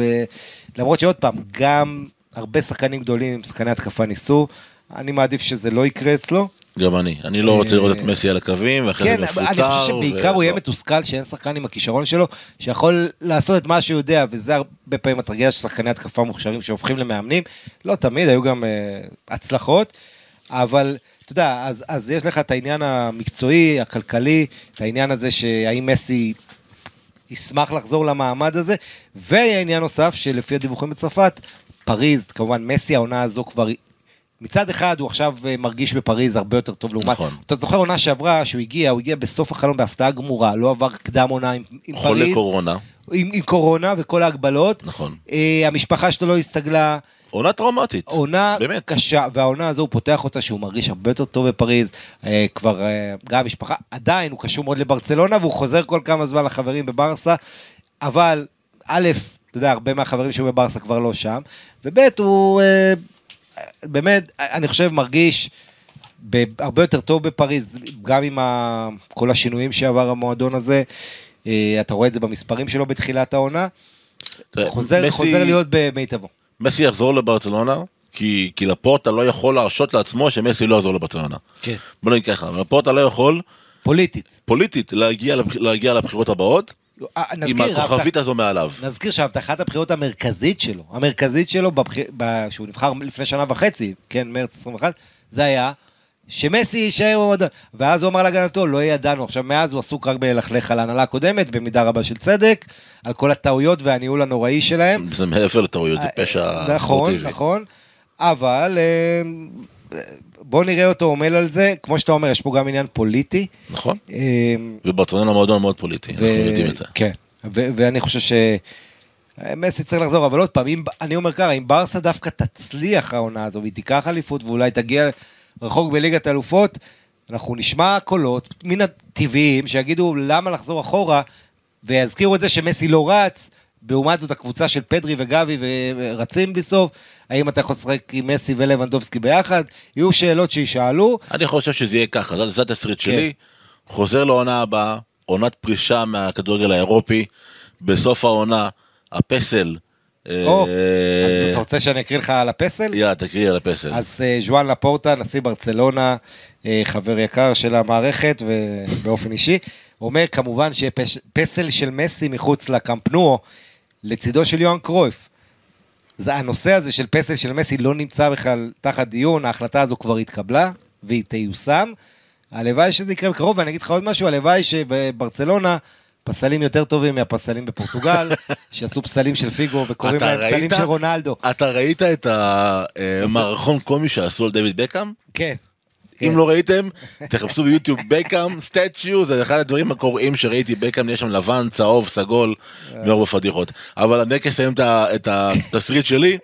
ולמרות שעוד פעם, גם הרבה שחקנים גדולים, שחקני התקפה ניסו, אני מעדיף שזה לא יקרה אצלו. גם אני, אני לא רוצה לראות את מסי על הקווים, ואחרי כן, זה מפוטר. אני חושב שבעיקר הוא יהיה מתוסכל שאין שחקן עם הכישרון שלו, שיכול לעשות את מה שהוא יודע, וזה הרבה פעמים הטרגדיה של שחקני התקפה מוכשרים שהופכים למאמנים. לא תמיד, היו גם uh, הצלחות, אבל אתה יודע, אז, אז יש לך את העניין המקצועי, הכלכלי, את העניין הזה שהאם מסי ישמח לחזור למעמד הזה, ועניין נוסף, שלפי הדיווחים בצרפת, פריז, כמובן, מסי העונה הזו כבר מצד אחד הוא עכשיו אה, מרגיש בפריז הרבה יותר טוב לעומת, נכון. אתה זוכר עונה שעברה שהוא הגיע, הוא הגיע בסוף החלום בהפתעה גמורה, לא עבר קדם עונה עם, עם חולה פריז, קורונה, עם, עם קורונה וכל ההגבלות, נכון. אה, המשפחה שלו לא הסתגלה, עונה טראומטית. עונה באמת. קשה, והעונה הזו הוא פותח אותה שהוא מרגיש הרבה יותר טוב בפריז, אה, כבר אה, גם המשפחה, עדיין הוא קשור מאוד לברצלונה והוא חוזר כל כמה זמן לחברים בברסה, אבל א', אתה יודע, הרבה מהחברים שהיו בברסה כבר לא שם, וב' הוא אה, באמת, אני חושב, מרגיש הרבה יותר טוב בפריז, גם עם ה, כל השינויים שעבר המועדון הזה, אה, אתה רואה את זה במספרים שלו בתחילת העונה, תראה, חוזר, מסי- חוזר להיות במיטבו. מסי יחזור לברצלונה, כי, כי לפורטה לא יכול להרשות לעצמו שמסי לא יחזור לברצלונה. כן. בוא נגיד ככה, לפורטה לא יכול פוליטית. פוליטית להגיע. להגיע לבחירות הבאות אה, עם נזכיר, הכוכבית הזו מעליו. נזכיר שהבטחת הבחירות המרכזית שלו, המרכזית שלו, בבח... ב... שהוא נבחר לפני שנה וחצי, כן, מרץ 21, זה היה שמסי יישאר במועדון. ואז הוא אמר להגנתו, לא ידענו. עכשיו, מאז הוא עסוק רק בללכלך על ההנהלה הקודמת, במידה רבה של צדק, על כל הטעויות והניהול הנוראי שלהם. זה מעבר לטעויות, זה פשע נכון. נכון. אבל אה, בוא נראה אותו עמל על זה. כמו שאתה אומר, יש פה גם עניין פוליטי. נכון. אה, וברצלונה מועדון מאוד פוליטי, אנחנו יודעים את זה. כן, ואני חושב ש... מסי צריך לחזור, אבל עוד פעם, אם, אני אומר ככה, אם ברסה דווקא תצליח העונה הזו והיא תיקח אליפות ואולי תגיע רחוק בליגת האלופות, אנחנו נשמע קולות מן הטבעיים שיגידו למה לחזור אחורה, ויזכירו את זה שמסי לא רץ, לעומת זאת הקבוצה של פדרי וגבי ורצים בלי סוף, האם אתה יכול לשחק עם מסי ולבנדובסקי ביחד, יהיו שאלות שישאלו, אני חושב שזה יהיה ככה, זה- התסריט כן. שלי. חוזר לעונה הבאה, עונת פרישה מהכדורגל האירופי, בסוף העונה, הפסל. אה, או, אז אתה רוצה שאני אקריא לך על הפסל? יאללה, תקריא על הפסל. אז אה, ז'ואן לפורטה, נשיא ברצלונה, אה, חבר יקר של המערכת ובאופן אישי, אומר כמובן שיהיה פסל של מסי מחוץ לקמפנוע, לצידו של יוהאן קרויף. זה, הנושא הזה של פסל של מסי לא נמצא בכלל תחת דיון, ההחלטה הזו כבר התקבלה והיא תיושם. הלוואי שזה יקרה בקרוב, ואני אגיד לך עוד משהו, הלוואי שבברצלונה פסלים יותר טובים מהפסלים בפורטוגל, שעשו פסלים של פיגו וקוראים להם פסלים? של רונלדו. אתה ראית את המערכון קומי שעשו על דיוויד בקאם? כן. אם לא ראיתם, תחפשו ביוטיוב בקאם סטאצ'יו, זה אחד הדברים הקוראים שראיתי. בקאם, יש שם לבן, צהוב, סגול, מרוב הפדיחות. אבל אני רק אסיים את התסריט שלי,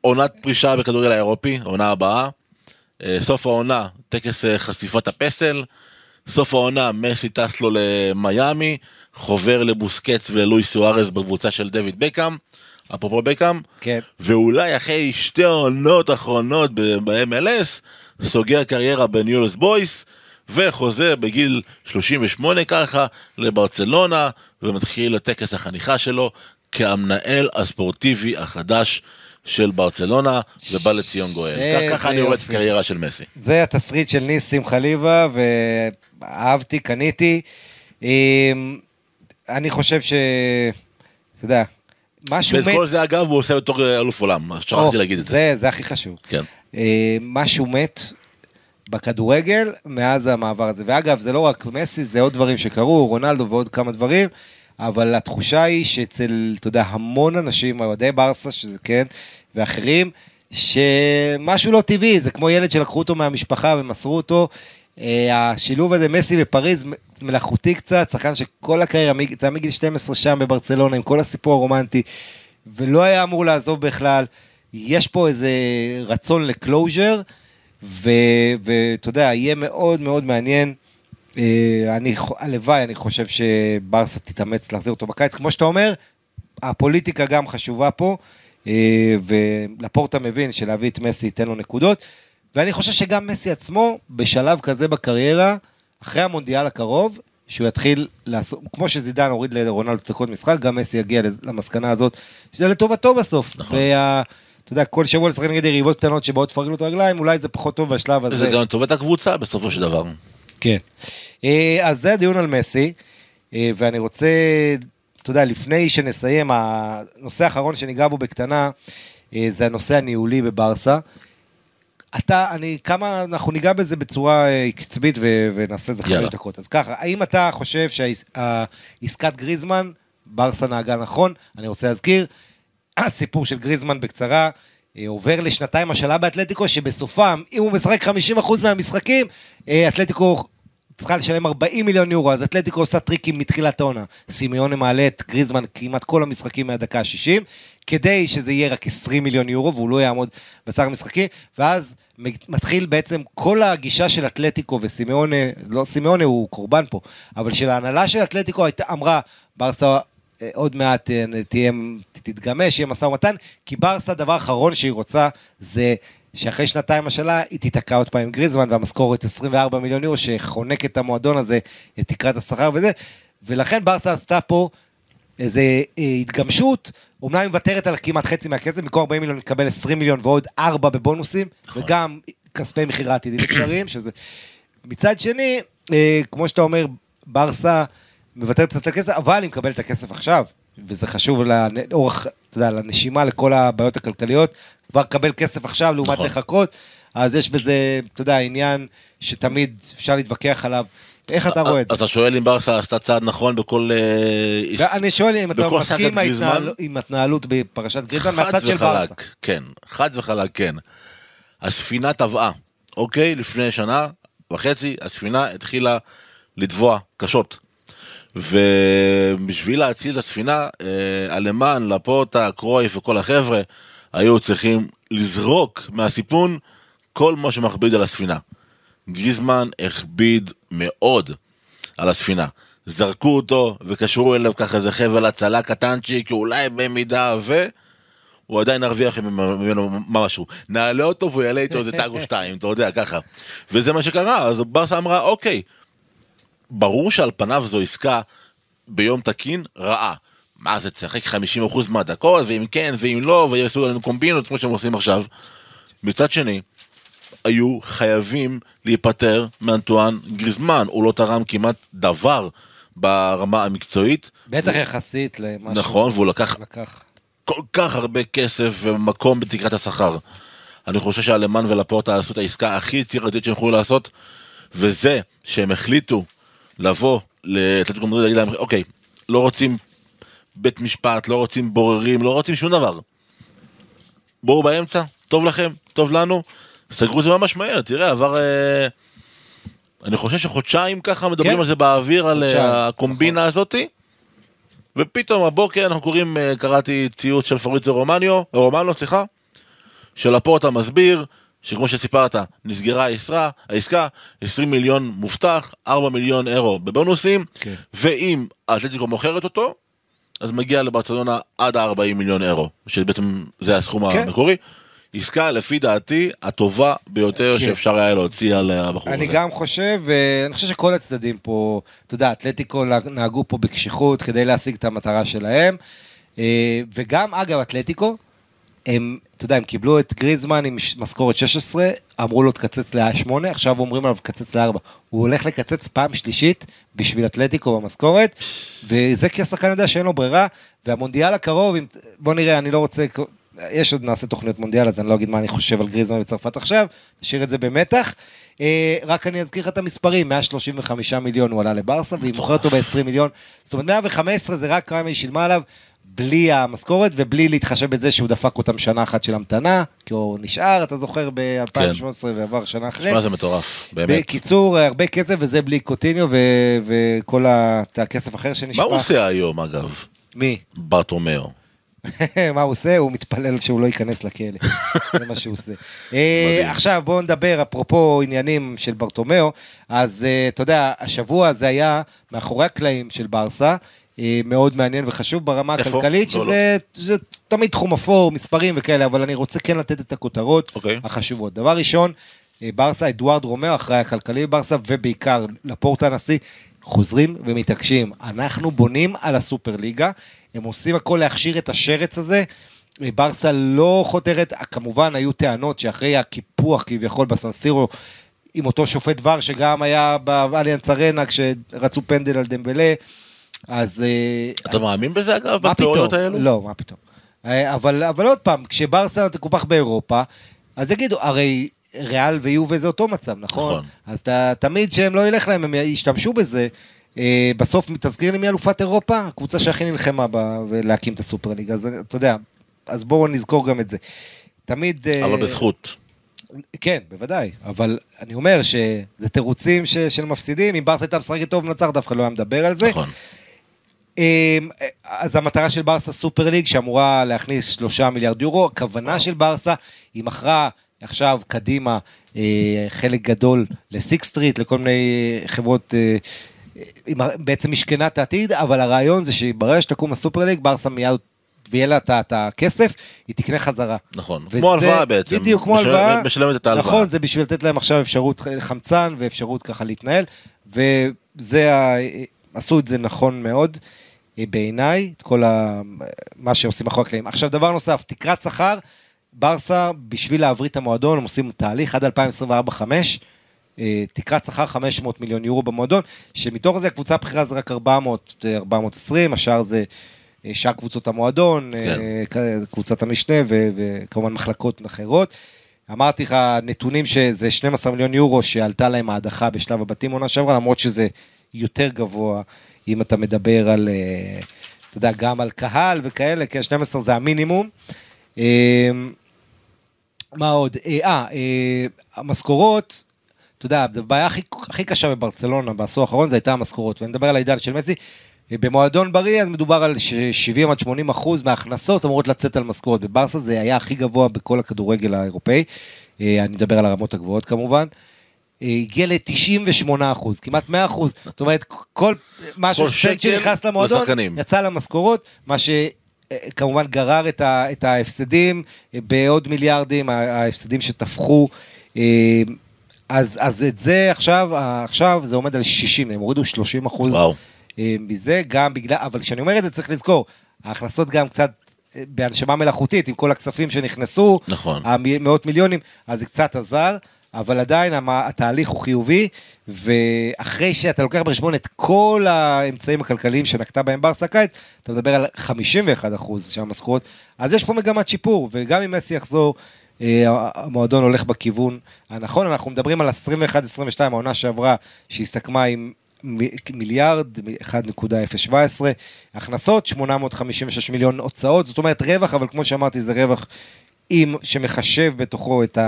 עונת פרישה בכדורגל האירופי, העונה הבאה, אה, סוף העונה, טקס אה, חשיפת הפסל, סוף העונה, מסי טס לו למיאמי, חובר לבוסקץ וללואי סוארז בקבוצה של דויד בקאם, אפרופו בקאם, כן. ואולי אחרי שתי עונות אחרונות ב- ב-MLS, סוגר קריירה בניולס בויס, וחוזר בגיל 38 ככה לברצלונה, ומתחיל לטקס החניכה שלו כהמנהל הספורטיבי החדש של ברצלונה, ובא לציון גואל. ככה אני רואה את. הקריירה של מסי. זה התסריט של ניסים חליבה, ואהבתי, קניתי. אמ, אני חושב ש... אתה יודע, משהו ואת מת... כל זה אגב הוא עושה בתור אלוף עולם, שכחתי להגיד את. זה. זה הכי חשוב. כן. אה, משהו מת בכדורגל מאז המעבר הזה. ואגב, זה לא רק מסי, זה עוד דברים שקרו, רונלדו ועוד כמה דברים, אבל התחושה היא שאצל, אתה יודע, המון אנשים, אוהדי ברסה, שזה כן, ואחרים, שמשהו לא טבעי, זה כמו ילד שלקחו אותו מהמשפחה ומסרו אותו. אה, השילוב הזה, מסי בפריז, מלאכותי קצת, שחקן שכל הקריירה, אתה מגיל 12 שם בברצלונה, עם כל הסיפור הרומנטי, ולא היה אמור לעזוב בכלל. יש פה איזה רצון לקלוז'ר, ואתה יודע, יהיה מאוד מאוד מעניין. אה, אני, הלוואי, אני חושב שברסה תתאמץ להחזיר אותו בקיץ. כמו שאתה אומר, הפוליטיקה גם חשובה פה. אה, ולפורטה מבין שלהביא את מסי ייתן לו נקודות, ואני חושב שגם מסי עצמו, בשלב כזה בקריירה, אחרי המונדיאל הקרוב, שהוא יתחיל לעשות, כמו שזידן הוריד לרונלדו דקות משחק, גם מסי יגיע למסקנה הזאת, שזה לטובתו בסוף. נכון. וה... אתה יודע, כל שבוע לשחק נגד יריבות קטנות שבאות לפרק לו את הרגליים, אולי זה פחות טוב בשלב הזה. זה גם לטובת הקבוצה בסופו של דבר. כן. אה, אז זה הדיון על מסי, אה, ואני רוצה, אתה יודע, לפני שנסיים, הנושא האחרון שניגע בו בקטנה, אה, זה הנושא הניהולי בברסה. אתה, אני, כמה, אנחנו ניגע בזה בצורה קצבית ו- ונעשה את זה חמש. דקות. אז ככה, האם אתה חושב שעסקת גריזמן, ברסה נהגה נכון? אני רוצה להזכיר, הסיפור של גריזמן בקצרה, אה, עובר לשנתיים השאלה באתלטיקו, שבסופם, אם הוא משחק 50% מהמשחקים, אה, אתלטיקו צריכה לשלם 40 מיליון יורו, אז אתלטיקו עושה טריקים מתחילת העונה. סימיונה מעלה את גריזמן כמעט כל המשחקים מהדקה ה-60, כדי שזה יהיה רק 20 מיליון יורו, והוא לא יעמוד בסך המשחקים, ואז מתחיל בעצם כל הגישה של אתלטיקו וסימיונה, לא סימיונה הוא קורבן פה, אבל של ההנהלה של אתלטיקו הייתה, אמרה, ברסה עוד מעט אה, תהיה, תתגמש, יהיה משא ומתן, כי ברסה, הדבר האחרון שהיא רוצה זה שאחרי שנתיים השאלה היא תיתקע עוד פעם עם גריזמן והמשכורת 24 מיליון יורו שחונק את המועדון הזה, את תקרת השכר וזה, ולכן ברסה עשתה פה איזה אה, התגמשות, אומנם היא מוותרת על כמעט חצי מהכסף, במקום 40 מיליון תקבל 20 מיליון ועוד 4 בבונוסים, נכון. וגם כספי מכירה עתידיים אפשריים, שזה... מצד שני, אה, כמו שאתה אומר, ברסה מוותרת קצת על הכסף, אבל היא מקבלת את הכסף עכשיו, וזה חשוב לאורך, אתה יודע, לנשימה לכל הבעיות הכלכליות, כבר לקבל כסף עכשיו לעומת נכון. לחכות, אז יש בזה, אתה יודע, עניין שתמיד אפשר להתווכח עליו. איך אתה רואה את זה? אז אתה שואל אם ברסה עשתה צעד נכון בכל... אה, אני שואל אם אתה מסכים עם ההתנהלות בפרשת גריזמן מהצד של ברסה. כן, חד וחלק, כן. הספינה טבעה, אוקיי? לפני שנה וחצי, הספינה התחילה לטבוע קשות. ובשביל להציל את הספינה, אה, אלמן, לפוטה, קרויף וכל החבר'ה היו צריכים לזרוק מהסיפון כל מה שמכביד על הספינה. גריזמן הכביד מאוד על הספינה. זרקו אותו וקשרו אליו ככה איזה חבל הצלה קטנצ'יק, אולי במידה ו... הוא עדיין הרוויח ממנו משהו. נעלה אותו והוא יעלה איתו איזה טאג או שתיים, אתה יודע, ככה. וזה מה שקרה, אז ברסה אמרה, אוקיי, ברור שעל פניו זו עסקה ביום תקין רעה. מה זה, תשחק 50% מהדקות, ואם כן, ואם לא, ויעשו עלינו קומבינות כמו שהם עושים עכשיו. מצד שני, היו חייבים להיפטר מאנטואן גריזמן, הוא לא תרם כמעט דבר ברמה המקצועית. בטח יחסית למה נכון, שהוא והוא לקח לקח. כל כך הרבה כסף ומקום בתקרת השכר. אני חושב שהלמן ולפורטה עשו את העסקה הכי יצירתית שהם יכולו לעשות, וזה שהם החליטו לבוא לאתלטיקו מדריד ולהגיד להם, אוקיי, לא רוצים בית משפט, לא רוצים בוררים, לא רוצים שום דבר. בואו באמצע, טוב לכם, טוב לנו, סגרו את זה ממש מהר, תראה, עבר... אה, אני חושב שחודשיים ככה מדברים כן. על זה באוויר, על אה, חודשיים, נכון. הקומבינה הזאתי. ופתאום הבוקר אנחנו קוראים, אה, קראתי ציוץ של פריצו רומניו, רומנו, סליחה, של הפורטה מסביר, שכמו שסיפרת, נסגרה העסקה, העסקה, 20 מיליון מובטח, 4 מיליון אירו בבונוסים, כן. ואם האתלטיקו מוכרת אותו, אז מגיע לברצלונה עד ה-40 מיליון אירו, שבעצם זה הסכום כן. המקורי. עסקה, לפי דעתי, הטובה ביותר כן. שאפשר היה להוציא על הבחור הזה. אני גם חושב, ואני חושב שכל הצדדים פה, אתה יודע, אתלטיקו נהגו פה בקשיחות כדי להשיג את המטרה שלהם, אה, וגם, אגב, אתלטיקו, הם, אתה יודע, הם קיבלו את גריזמן עם משכורת 16, אמרו לו תקצץ ל-8, עכשיו אומרים עליו תקצץ ל-4. הוא הולך לקצץ פעם שלישית בשביל אתלטיקו במשכורת, וזה כי השחקן יודע שאין לו ברירה, והמונדיאל הקרוב, אם, בוא נראה, אני לא רוצה, יש עוד נעשה תוכניות מונדיאל, אז אני לא אגיד מה אני חושב על גריזמן וצרפת עכשיו, נשאיר את זה במתח. אה, רק אני אזכיר לך את המספרים, 135 מיליון הוא עלה לברסה, והיא מוכרת אותו ב-20 מיליון, זאת אומרת 115 זה רק כמה היא שילמה עליו, בלי המשכורת ובלי להתחשב בזה שהוא דפק אותם שנה אחת של המתנה, כי הוא נשאר, אתה זוכר, ב-2018 ועבר שנה אחרי. שמע, זה מטורף, באמת. בקיצור, הרבה כסף וזה בלי קוטיניו ו- וכל ה- הכסף אחר שנשפך. מה הוא עושה היום, אגב? מי? ברטומאו. מה הוא עושה? הוא מתפלל שהוא לא ייכנס לכלא. זה מה שהוא עושה. מדהים. עכשיו בואו נדבר, אפרופו עניינים של ברטומיאו, אז אה, אתה יודע, השבוע זה היה מאחורי הקלעים של ברסה, מאוד מעניין וחשוב ברמה איפה? הכלכלית, לא, שזה זה תמיד תחום אפור, מספרים וכאלה, אבל אני רוצה כן לתת את הכותרות אוקיי. החשובות. דבר ראשון, אה, ברסה, אדוארד רומאו, אחראי הכלכלי בברסה, ובעיקר לפורטה הנשיא, חוזרים ומתעקשים. אנחנו בונים על הסופר ליגה, הם עושים הכל להכשיר את השרץ הזה. אה, ברסה לא חותרת, כמובן היו טענות שאחרי הקיפוח כביכול בסנסירו, עם אותו שופט ור שגם היה באליאנס ארנה כשרצו פנדל על דמבלה, אז... אה, אתה מאמין בזה אגב? בתיאוריות האלו? לא, מה פתאום. אה, אבל, אבל עוד פעם, כשברסה תקופח באירופה, אז יגידו, הרי ריאל ויובה זה אותו מצב, נכון? נכון. אז אתה, תמיד שהם לא ילך להם, הם ישתמשו בזה. אה, בסוף, תזכיר לי מי אלופת אירופה? הקבוצה שהכי נלחמה בה להקים את הסופר ליגה, אז אתה יודע, אז בואו נזכור גם את זה. תמיד... אבל בזכות. כן, בוודאי, אבל אני אומר שזה תירוצים ש, של מפסידים, אם ברסה הייתה משחקת טוב ומנצחת, אף אחד לא היה מדבר על זה. נכון. אמ, אז המטרה של ברסה סופר ליג שאמורה להכניס שלושה מיליארד יורו, הכוונה של ברסה היא מכרה עכשיו קדימה אה, חלק גדול לסיק סטריט, לכל מיני חברות, אה, בעצם משכנת העתיד, אבל הרעיון זה שברגע שתקום הסופר ליג, ברסה מיד, ויהיה לה את- הכסף, היא תקנה חזרה. נכון. וזה- כמו הלוואה בעצם. בדיוק, כמו משלמת- הלוואה. משלמת את ההלוואה. נכון, זה בשביל לתת להם עכשיו אפשרות חמצן ואפשרות ככה להתנהל, וזה, עשו את זה נכון מאוד אה, בעיניי, את כל ה... מה שעושים מאחורי הקלעים. עכשיו, דבר נוסף, תקרת שכר, ברסה, בשביל להבריא את המועדון, הם עושים תהליך עד 2024-2025, אה, תקרת שכר 500 מיליון יורו במועדון, שמתוך זה הקבוצה הבכירה זה רק 400, אה, 420, השאר זה אה, שאר קבוצות המועדון, כן. אה, כ- קבוצת המשנה ו- וכמובן מחלקות אחרות. אמרתי לך, נתונים שזה 12 מיליון יורו שעלתה להם ההדחה בשלב הבתים עונה שעברה, למרות שזה יותר גבוה, אם אתה מדבר על, אה, אתה יודע, גם על קהל וכאלה, כי ה-12 זה המינימום. אה, מה עוד? אה, אה, המשכורות, אתה יודע, הבעיה הכי, הכי קשה בברצלונה בעשור האחרון זה הייתה המשכורות, ואני מדבר על העידן של מסי. במועדון בריא אז מדובר על ש- 70 עד 80 אחוז מההכנסות אמורות לצאת על משכורות. בברסה זה היה הכי גבוה בכל הכדורגל האירופאי, אני מדבר על הרמות הגבוהות כמובן. אה, הגיע ל-98 אחוז, כמעט 100 אחוז. זאת אומרת, כל משהו, סנט שנכנס למועדון, לשחקנים. יצא למשכורות, מה שכמובן גרר את, ה, את ההפסדים אה, בעוד מיליארדים, ההפסדים שטפחו. אה, אז, אז את זה עכשיו, עכשיו זה עומד על 60, הם הורידו 30 אחוז וואו. אה, מזה, גם בגלל, אבל כשאני אומר את זה צריך לזכור, ההכנסות גם קצת אה, בהנשמה מלאכותית, עם כל הכספים שנכנסו, נכון. המאות מיליונים, אז זה קצת עזר, אבל עדיין התהליך הוא חיובי, ואחרי שאתה לוקח בחשבון את כל האמצעים הכלכליים שנקטה בהם ברסה קיץ, אתה מדבר על 51 אחוז של המשכורות, אז יש פה מגמת שיפור, וגם אם מסי יחזור, אה, המועדון הולך בכיוון הנכון, אנחנו מדברים על 21-22, העונה שעברה, שהסתכמה עם מיליארד, 1.017, הכנסות, 856 מיליון הוצאות, זאת אומרת רווח, אבל כמו שאמרתי, זה רווח עם, שמחשב בתוכו את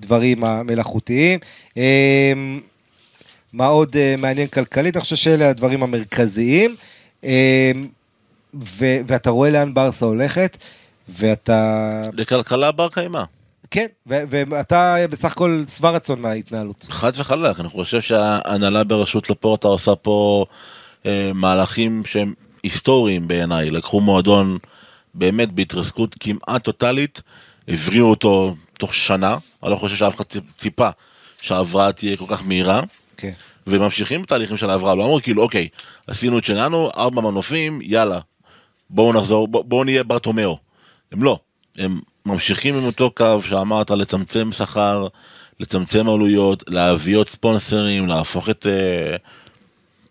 הדברים המלאכותיים. אמ, מה עוד אה, מעניין כלכלית? אני חושב שאלה הדברים המרכזיים. אמ, ו- ואתה רואה לאן ברסה הולכת, ואתה... לכלכלה בר קיימא. כן, ו- ואתה בסך הכל שבע רצון מההתנהלות. חד וחלק, אני חושב שההנהלה בראשות לפורטה עושה פה אה, מהלכים שהם היסטוריים בעיניי. לקחו מועדון באמת בהתרסקות כמעט טוטאלית, הבריאו אותו תוך שנה, אני לא חושב שאף אחד ציפ- ציפה שההבראה תהיה כל כך מהירה. כן. וממשיכים בתהליכים של ההבראה, לא אמרו כאילו אוקיי, עשינו את שלנו, ארבע מנופים, יאללה, בואו נחזור, בוא, בואו נהיה ברטומיאו. הם לא, הם ממשיכים עם אותו קו שאמרת לצמצם שכר, לצמצם עלויות, להביא עוד ספונסרים, להפוך את... אה,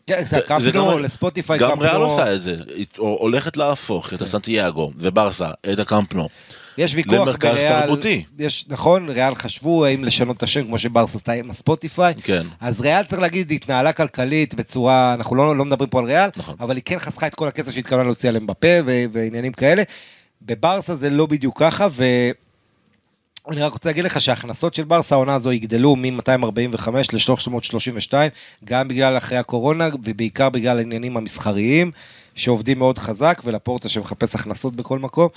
כן, זה נו, גם- לספוטיפיי גם קאפ ריאל נו. עושה את זה, הולכת להפוך את הסנטיאגו וברסה, את הקמפנו. יש ויכוח למרכז בריאל, תרבותי. יש, נכון, ריאל חשבו האם לשנות את השם כמו שברסה עשתה עם הספוטיפיי, כן. אז ריאל צריך להגיד, התנהלה כלכלית בצורה, אנחנו לא, לא מדברים פה על ריאל, נכון. אבל היא כן חסכה את כל הכסף שהתכוונה להוציא עליהם בפה ו- ועניינים כאלה. בברסה זה לא בדיוק ככה, ואני רק רוצה להגיד לך שההכנסות של ברסה העונה הזו יגדלו מ-245 ל-332, גם בגלל אחרי הקורונה ובעיקר בגלל העניינים המסחריים, שעובדים מאוד חזק, ולפורטה שמחפש הכנסות בכל מקום.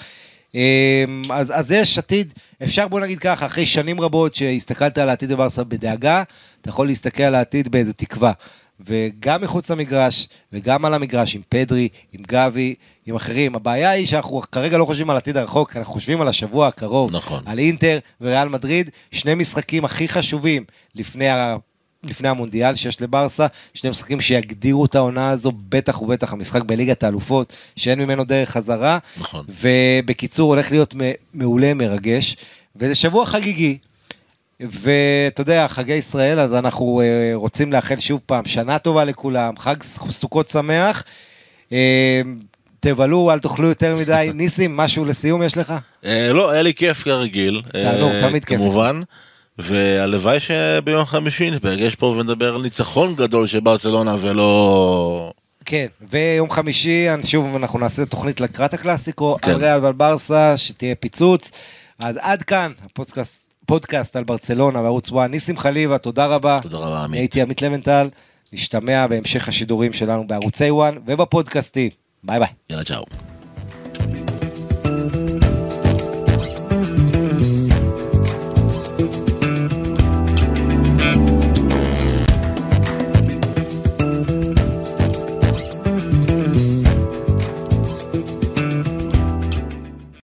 אמ, אז, אז יש עתיד, אפשר בוא נגיד ככה, אחרי שנים רבות שהסתכלת על העתיד בברסה בדאגה, אתה יכול להסתכל על העתיד באיזה תקווה. וגם מחוץ למגרש, וגם על המגרש, עם פדרי, עם גבי, עם אחרים. הבעיה היא שאנחנו כרגע לא חושבים על העתיד הרחוק, אנחנו חושבים על השבוע הקרוב. נכון. על אינטר וריאל מדריד, שני משחקים הכי חשובים לפני. לפני המונדיאל שיש לברסה, שני משחקים שיגדירו את העונה הזו, בטח ובטח המשחק בליגת האלופות, שאין ממנו דרך חזרה. נכון. ובקיצור, הולך להיות מעולה, מרגש, וזה שבוע חגיגי. ואתה יודע, חגי ישראל, אז אנחנו אה, רוצים לאחל שוב פעם שנה טובה לכולם, חג סוכות שמח. אה, תבלו, אל תאכלו יותר מדי. ניסים, משהו לסיום יש לך? אה, לא, היה לי כיף כרגיל. תענוג, תמיד כיף. כמובן. והלוואי שביום חמישי נפגש פה ונדבר על ניצחון גדול של ברצלונה ולא... כן, ויום חמישי, שוב, אנחנו נעשה תוכנית לקראת הקלאסיקו, כן. על ריאל ועל ברסה, שתהיה פיצוץ. אז עד כאן, הפודקאסט, פודקאסט על ברצלונה וערוץ וואן. ניסים חליבה, תודה רבה. תודה רבה, עמית. הייתי עמית לבנטל, נשתמע בהמשך השידורים שלנו בערוצי וואן ובפודקאסטים. ביי ביי. יאללה, צ'או.